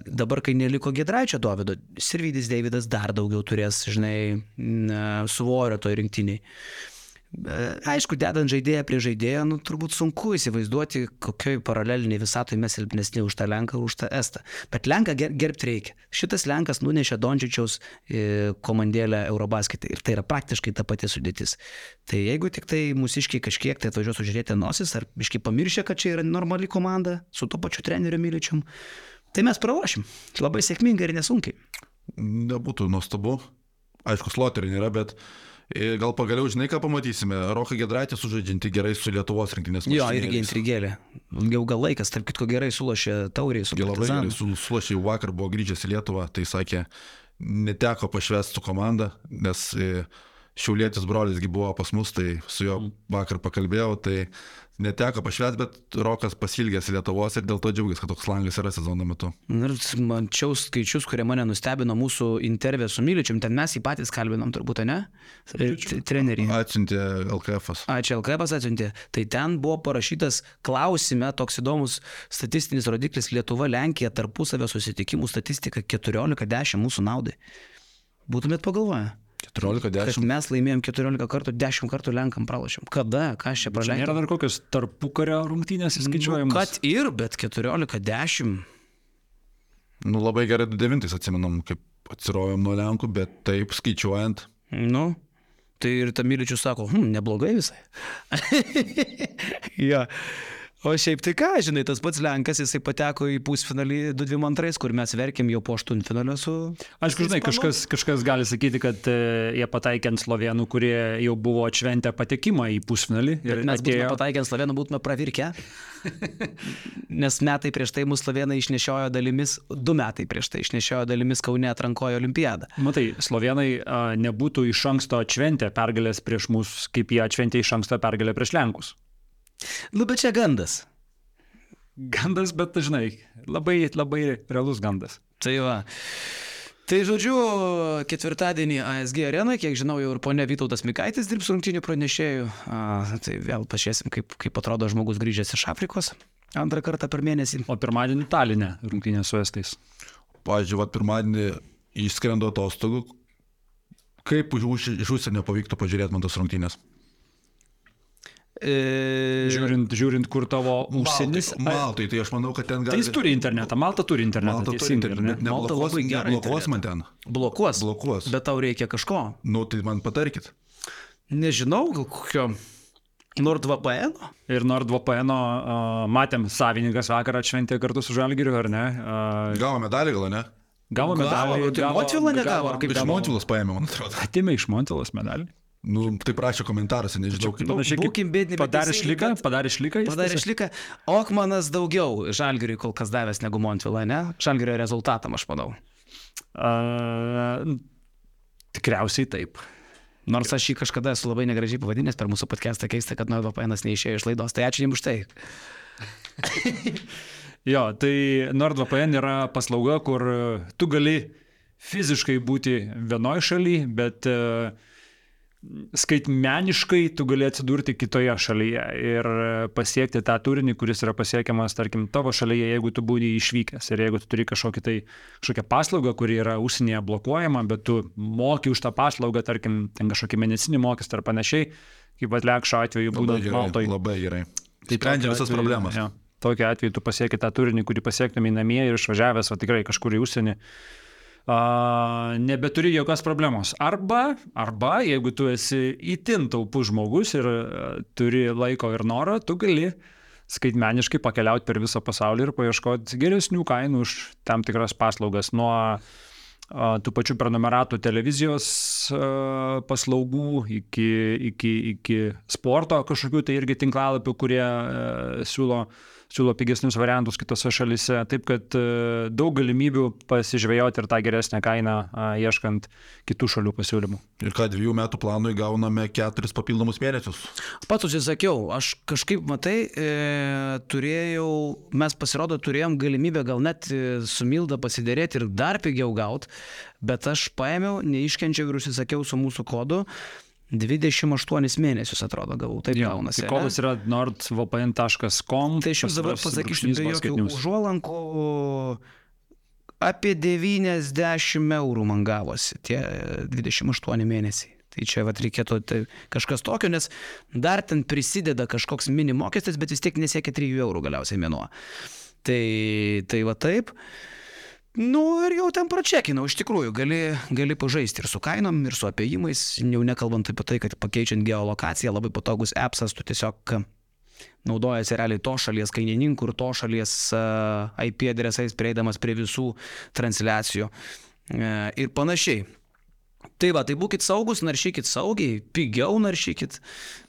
dabar, kai neliko Gedraičio Dovido, Sirvidis Davidas dar daugiau turės, žinai, svorio toj rinktiniai. Aišku, dedant žaidėją prie žaidėjo, nu, turbūt sunku įsivaizduoti, kokioj paraleliniai visatoje mes silpnesni už tą Lenką už tą Estą. Bet Lenką ger gerbti reikia. Šitas Lenkas nunešė Dončičiaus e, komandėlę Eurobasketį ir tai yra praktiškai ta pati sudėtis. Tai jeigu tik tai mūsiškiai kažkiek tai atvažiuos užžiūrėti nosis ar iški pamiršę, kad čia yra normali komanda su to pačiu treneriu Myličium, tai mes pralošim. Labai sėkmingai ir nesunkiai. Nebūtų nuostabu. Aišku, sloterių nėra, bet e, gal pagaliau žinai, ką pamatysime. Roką Gedraitį sužaidžianti gerai su Lietuvos rinktinės Jo, irgi intrigėlė. Jau gal laikas, tarp kitko gerai sulošė tauriai su Jie labai gerai su- sulašė vakar, buvo grįžęs į Lietuvą, tai sakė, neteko pašvesti su komanda, nes e, Šiaulėtis brolisgi buvo pas mus, tai su juo vakar pakalbėjau, tai neteko pašvesti, bet Rokas pasilgęs Lietuvos ir dėl to džiaugiasi, kad toks langas yra sezono metu. Ir mačiau skaičius, kurie mane nustebino mūsų intervė su Myličium, ten mes jį patys kalbinom turbūt, ne? Trenerį. Atsiuntė LKF. -as. A, čia LKP atsiuntė. Tai ten buvo parašytas klausime toks įdomus statistinis rodiklis Lietuva, Lenkija tarpusavio susitikimų statistika 14-10 mūsų naudai. Būtumėt pagalvoję, 14, kad 10. mes laimėjom 14 kartų, 10 kartų Lenkam pralašėm. Kada, ką aš čia praleidau? nėra dar kokios tarpukario rungtynės įskaičiuojamos. Kad ir, bet 14-10. Nu labai gerai 29 atsimenam, kaip atsirojom nuo Lenkų, bet taip skaičiuojant. Nu, tai ir Tamiličius sako, hm, neblogai visai. [laughs] ja. O šiaip tai ką, žinai, tas pats Lenkas, jisai pateko į pusfinalį 2-2-2, kur mes verkėm jau po aštuntfinalio su... Aišku, žinai, kažkas, kažkas gali sakyti, kad e, jie pataikė ant slovenų, kurie jau buvo atšventę patekimą į pusfinalį. Ir mes būtume pataikę ant slovenų, būtume pravirkę. [laughs] Nes metai prieš tai mūsų slovenai išnešiojo dalimis, du metai prieš tai išnešiojo dalimis Kaune atrankojo olimpiadą. Matai, slovenai a, nebūtų iš anksto atšventę pergalės prieš mus, kaip jie atšventė iš anksto pergalę prieš Lenkus. Nu, bet čia gandas. Gandas, bet žinai, labai, labai realus gandas. Tai va. Tai žodžiu, ketvirtadienį ASG arena, kiek žinau, jau ir ponė Vytautas Mikaitis dirbs rungtinių pranešėjų. A, tai vėl pažiūrėsim, kaip, kaip atrodo žmogus grįžęs iš Afrikos antrą kartą per mėnesį. O pirmadienį Talinė rungtynė su Estais. Pavyzdžiui, vat pirmadienį išskrendo atostogų. Kaip už, už, iš užsienio pavyktų pažiūrėti man tas rungtynės? E, Žiūrint, žiūrint kur tavo užsienis. Maltai, Maltai, tai aš manau, kad ten Tai gali. jis turi internetą, Malta turi internetą. Malta turi ar ne? internetą. Malta Neblokuos, labai gerą neblokuos man ten. blokuos. Blokuos. Bet tau reikia kažko. Nu, tai man patarkit. Nežinau, gal kokio NordVPN? Ir NordVPN uh, matėm, savininkas vakar atšventė kartu su Žalgiriu, ar ne? Uh, Gavo medalį gal, ne? gavo medalį. tai Montvilą negavo, ar kaip Iš gavo? Montvilas paėmė, man atrodo. Atimė iš Montvilos medalį. Nu, tai prašė komentaruose, nežinau kaip. Panašiai būkim bet Padarė šliką, padarė šliką. Padarė išliką. Okmanas daugiau Žalgiriui kol kas davęs negu Montvilą, ne? Žalgirio rezultatam, aš manau. Uh, tikriausiai taip. Nors aš jį kažkada esu labai negražiai pavadinęs per mūsų podcastą keista, kad NordVPN neišėjo iš laidos, tai ačiū jums už tai. [laughs] Jo, tai NordVPN yra paslauga, kur tu gali fiziškai būti vienoje šalyje, bet e, skaitmeniškai tu gali atsidurti kitoje šalyje ir pasiekti tą turinį, kuris yra pasiekiamas, tarkim, tavo šalyje, jeigu tu būni išvykęs ir jeigu tu turi kažkokį tai, kažkokią paslaugą, kuri yra užsienyje blokuojama, bet tu moki už tą paslaugą, tarkim, ten kažkokį medicinį mokestį ar panašiai, kaip atlekšo atveju būdant gerai. Maltoj. Labai gerai. Tai sprendžia visas atveju- problemas. Jo, tokiu atveju tu pasieki tą turinį, kurį pasiektumai namie ir išvažiavęs, va tikrai kažkur į užsienį. Uh, nebeturi jokios problemos. Arba, arba, jeigu tu esi įtin taupus žmogus ir uh, turi laiko ir noro, tu gali skaitmeniškai pakeliauti per visą pasaulį ir paieškoti geresnių kainų už tam tikras paslaugas. Nuo tų pačių prenumeratų televizijos paslaugų iki, iki, iki sporto kažkokių tai irgi tinklalapių, kurie uh, siūlo, pigesnius variantus kitose šalise. Taip kad uh, daug galimybių pasižvėjoti ir tą geresnę kainą ieškant kitų šalių pasiūlymų. Ir ką dviejų metų planui gauname keturis papildomus mėnesius. Pats užsisakiau, aš kažkaip, matai, e, turėjau, mes pasirodo turėjom galimybę gal net e, su Milda pasidėrėti ir dar pigiau gauti, bet aš paėmiau, neiškenčiau ir užsisakiau su mūsų kodu. 28 mėnesius atrodo gavau, taip gaunasi. tai kodas yra nordvpn.com. Tai aš jums dabar pasakysiu be jokių užuolankų. Apie 90 eurų man gavosi tie 28 mėnesiai. Tai čia vat, reikėtų tai kažkas tokio, nes dar ten prisideda kažkoks mini mokestis, bet vis tiek nesiekia 3 eurų galiausiai mėnuo. Tai, tai va taip. Nu ir jau ten pračekinau, iš tikrųjų, gali, gali pažaisti ir su kainom, ir su apėjimais, jau nekalbant apie tai, kad pakeičiant geolokaciją, labai patogus appsas, tu tiesiog naudojasi realiai to šalies kainininkų ir to šalies IP adresais prieidamas prie visų transliacijų uh, ir panašiai. Tai va, tai būkite saugus, naršykit saugiai, pigiau naršykit,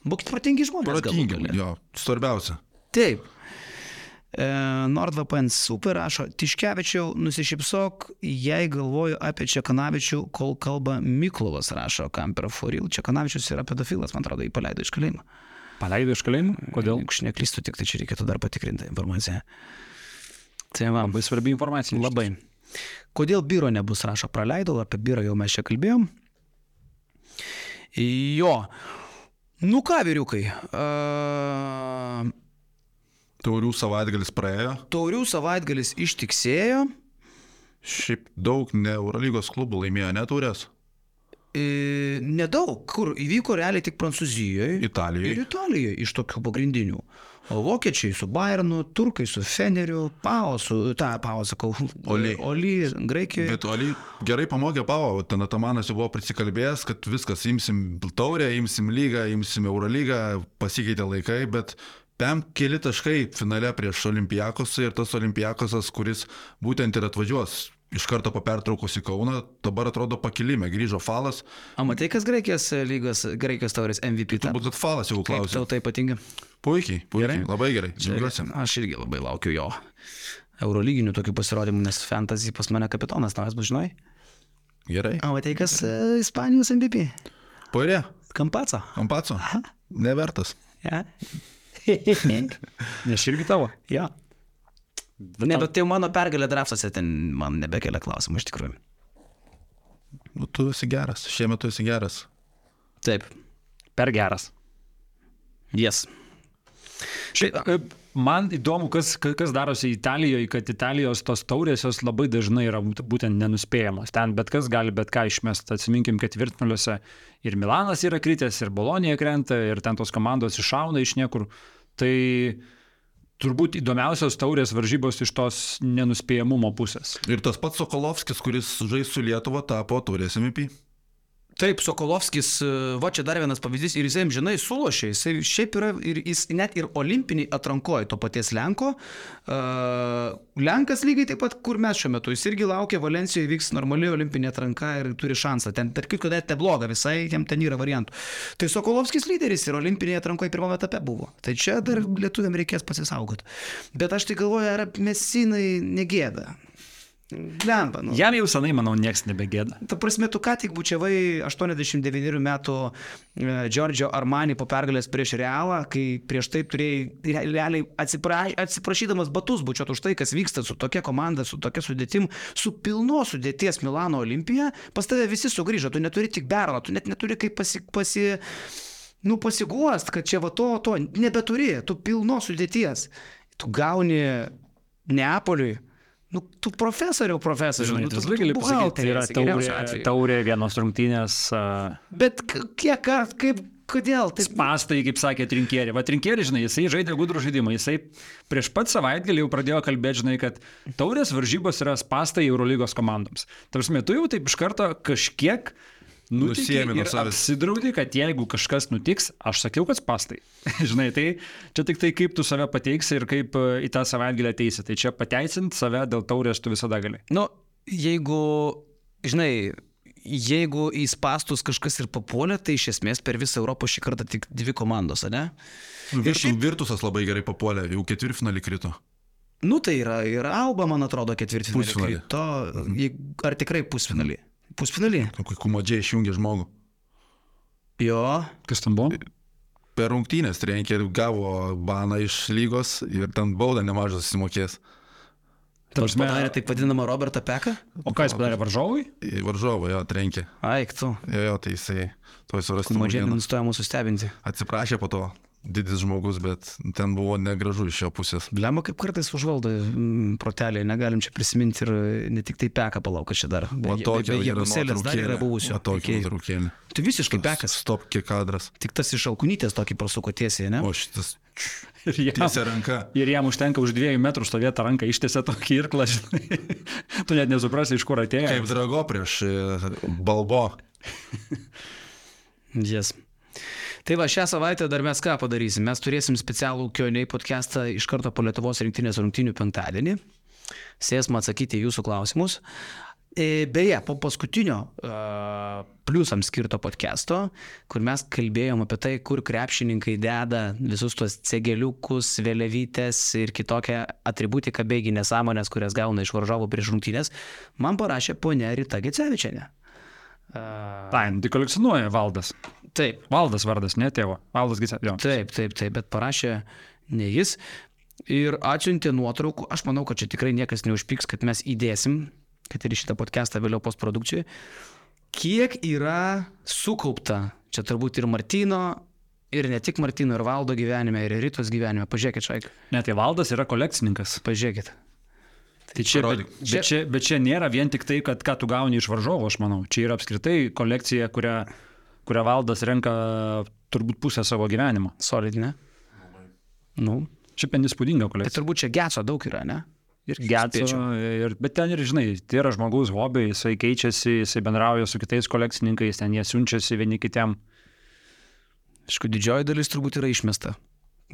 būkite protingi žmonės. Protingi, jo, svarbiausia. Taip. E, NordVPN super rašo, Tiškevičiau, nusišypsok, jei galvoju apie Čekanavičių, kol kalba Miklovas rašo, kam per foril. Čekanavičius yra pedofilas, man atrodo, jį paleido iš kalėjimo. Paleido iš kalėjimo? Kodėl? Aš neklystu, tik tai čia reikėtų dar patikrinti informaciją. Tai va, Labai svarbi informacija. labai. Kodėl biuro nebus rašo, praleidau, apie biurą jau mes čia kalbėjom. Jo. Nu ką, vyriukai. Uh, Taurių savaitgalis praėjo. taurių savaitgalis ištiksėjo. Šiaip daug ne Eurolygos klubų laimėjo neturės. E, nedaug, kur įvyko realiai tik Prancūzijoje. Italijoje. Ir Italijoje iš tokių pagrindinių. O vokiečiai su Bayernu, turkai su Feneriu, Pao su, tą Pao sakau, Oli. Oli, Graikijoje. Bet Oli gerai pamokė Pavo, ten Atamanas jau buvo prisikalbėjęs, kad viskas, imsim taurę, imsim lygą, imsim Eurolygą, pasikeitė laikai, bet Pem keli taškai finale prieš Olimpijakos ir tas Olimpijakosas, kuris būtent ir atvažiuos iš karto po pertraukos į Kauną, dabar atrodo pakilime, grįžo falas, O matai, kas Graikijos lygos, Graikijos taurės MVP? turbūt kad falas jau klausė. tau tai patinka? Puikiai, puikiai, Gerai. labai gerai, džiaugiuosi. Aš irgi labai laukiu jo. Eurolyginių tokių pasirodymų, nes fantasy pas mane kapitonas naujas bus, žinai. Gerai. O matai, kas e, Ispanijos MVP? Poirė, Kampaco. Kampaco, nevertas. Ja. [laughs] Nes irgi tavo. ja. Ne, bet tai jau mano pergalė draftuose ten man nebekelia klausimų iš tikrųjų. Nu, tu esi geras, šiemet tu esi geras. Taip. Per geras. Yes. Šiaip, e, man įdomu, kas, ka- kas darosi Italijoje, kad Italijos tos taurės jos labai dažnai yra būt- būtent nenuspėjamos. Ten bet kas gali bet ką išmesti. Atsiminkim, kad tvirtnaliuose ir Milanas yra kritęs, ir Bolonija krenta, ir ten tos komandos iššauna iš niekur. Tai turbūt įdomiausios taurės varžybos iš tos nenuspėjamumo pusės. Ir tas pats Sokolovskis, kuris žais su Lietuva, tapo turės MVP. Taip, Sokolovskis, e, va čia dar vienas pavyzdys ir jisai žinai sulošė, jisai šiaip yra ir jis net ir olimpiniai atrankoje to paties Lenko. Uh, Lenkas lygiai taip pat, kur mes šiuo metu, jis irgi laukia, Valencijoje vyks normali olimpinė atranka ir turi šansą. Ten, tarp kitko, net nebloga, visai jam ten yra variantų. Tai Sokolovskis lyderis ir olimpinėje atrankoje pirmame etape buvo. Tai čia dar lietuviam reikės pasisaugoti. Bet aš tai galvoju, ar mesinai negėda. Lemba, nu. Jam jau senai, manau, nieks nebegėda. Ta prasme, tu ką tik bučiavai 89 metų e, Giorgio Armani po pergalės prieš Realą, kai prieš tai turėjai re- realiai atsipra, atsiprašydamas batus bučiuoti už tai, kas vyksta su tokia komanda, su tokia sudėtim, su pilno sudėties Milano Olimpija, pas tave visi sugrįžo, tu neturi tik Berno, tu net neturi kaip pasi... pasi Nu, pasiguost, kad čia va to, to, nebeturi, tu pilno sudėties. Tu gauni Neapoliui, nu, tu profesoriau, profesoriau. Žinai, nu, tu visą gali pasakyti, yra taurė, taurė vienos rungtynės. Uh, Bet kiek kaip, kodėl? Taip, Pastai, kaip sakė Trinkierį. Va, Trinkierį, žinai, jisai žaidė gudrų žaidimą. Jisai prieš pat savaitgalį jau pradėjo kalbėti, žinai, kad taurės varžybos yra pastai Eurolygos komandoms. Tarsi, tu jau taip iš karto kažkiek Nusiėmė nuo ir savęs. apsidraudai, kad jeigu kažkas nutiks, aš sakiau, kad pastai. [laughs] žinai, tai čia tik tai kaip tu save pateiksi ir kaip e, į tą savaitgalį ateisi. Tai čia pateisinti save dėl taurės tu visada gali. nu, jeigu, žinai, jeigu į spastus kažkas ir papuolė, tai iš esmės per visą Europą šį kartą tik dvi komandos, ne? Virtus, Virtusas labai gerai papuolė, jau ketvirtfinalį krito. Nu, tai yra ir Alba, man atrodo, ketvirtfinalį. Pusfinalį. krito. Jei- Ar tikrai pusfinalį? Pusfinalį? Kai kumadžiai išjungė žmogų. Jo. Kas tam buvo? Per rungtynės trenkė ir gavo baną iš lygos ir ten baudą nemažą susimokės. Tarsi padarė taip vadinamą Robertą Peką? O ką jis padarė varžovui? Į varžovą jo trenkė. Aik, tu. Jo, jo, tai jisai toj surasti. Mažiai naujieną. nustoja mūsų stebinti. Atsiprašė po to didis žmogus, bet ten buvo negražu iš jo pusės. Lemba kaip kartais užvaldo mm, protelį, negalim čia prisiminti ir ne tik tai peka palauk, kad čia dar. O yra Jėgusėlės dar yra buvusio. O tokia nuotraukėlė. Tu visiškai pekas. Stop kiek kadras. Tik tas iš alkunytės tokį prasuko tiesiai, ne? O šitas [laughs] Ir jam, tiesia ranka. ir jam užtenka už dviejų metrų stovėti ranką, ištiesia tokį irklą, [laughs] žinai. tu net nesuprasi, iš kur atėjo. Kaip drago prieš e, balbo. Yes. Tai va, šią savaitę dar mes ką padarysim? Mes turėsim specialų Kioniai podcastą iš karto po Lietuvos rinktinės rungtinių penktadienį. Sėsime atsakyti jūsų klausimus. E, Beje, po paskutinio uh, pliusams skirto podcast'o, kur mes kalbėjom apie tai, kur krepšininkai deda visus tuos cegeliukus, vėliavytės ir kitokią atributiką beigi nesąmonės, kurias gauna iš varžovų prieš rungtynės, man parašė ponia Rita Gecevičiane. Uh, Tai, tai kolekcionuoja Valdas. Taip, Valdas vardas, ne tėvo. Valdas Gisa. Jo. Taip, taip, taip, bet parašė ne jis. Ir atsiuntė nuotraukų, aš manau, kad čia tikrai niekas neužpiks, kad mes įdėsim, kad ir šitą podcastą vėliau postprodukcijai, kiek yra sukaupta, čia turbūt ir Martino, ir ne tik Martino, ir Valdo gyvenime, ir Rytos gyvenime. Pažiūrėkit, Šaik, Ne, tai Valdas yra kolekcininkas. pažiūrėkit. Tai čia, bet, bet, čia, bet čia nėra vien tik tai, kad ką tu gauni iš varžovo, aš manau. Čia yra apskritai kolekcija, kurią, kurią Valdas renka turbūt pusę savo gyvenimo. Solid, ne? Nu, Čia pen įspūdinga tai kolekcija. turbūt čia geco daug yra, ne? Ir spėčiau. ir, bet ten ir, žinai, tai yra žmogaus hobiai, jisai keičiasi, jisai bendrauja su kitais kolekcininkais, ten jie siunčiasi vieni kitiem. Aišku, didžioji dalis turbūt yra išmesta.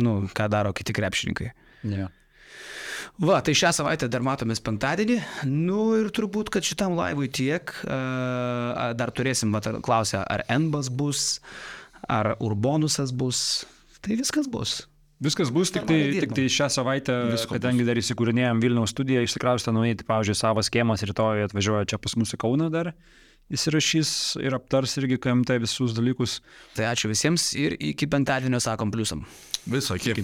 Nu, ką daro kiti krepšininkai. Ne. Va, tai šią savaitę dar matomės penktadienį. Nu ir turbūt, kad šitam laivui tiek. Dar turėsim, va, klausia, ar Enbas bus, ar Urbonusas bus. Tai viskas bus. Viskas bus, tik tai, tik tai šią savaitę, Visko kadangi dar įsikūrinėjom Vilniaus studiją, išsikraustę naujai, tai, pavyzdžiui, savo schemas rytoj atvažiuoja čia pas mus į Kauną dar, įsirašys ir aptars irgi KMT visus dalykus. Tai ačiū visiems ir iki penktadienio sakom pliusam. Viso, kiek.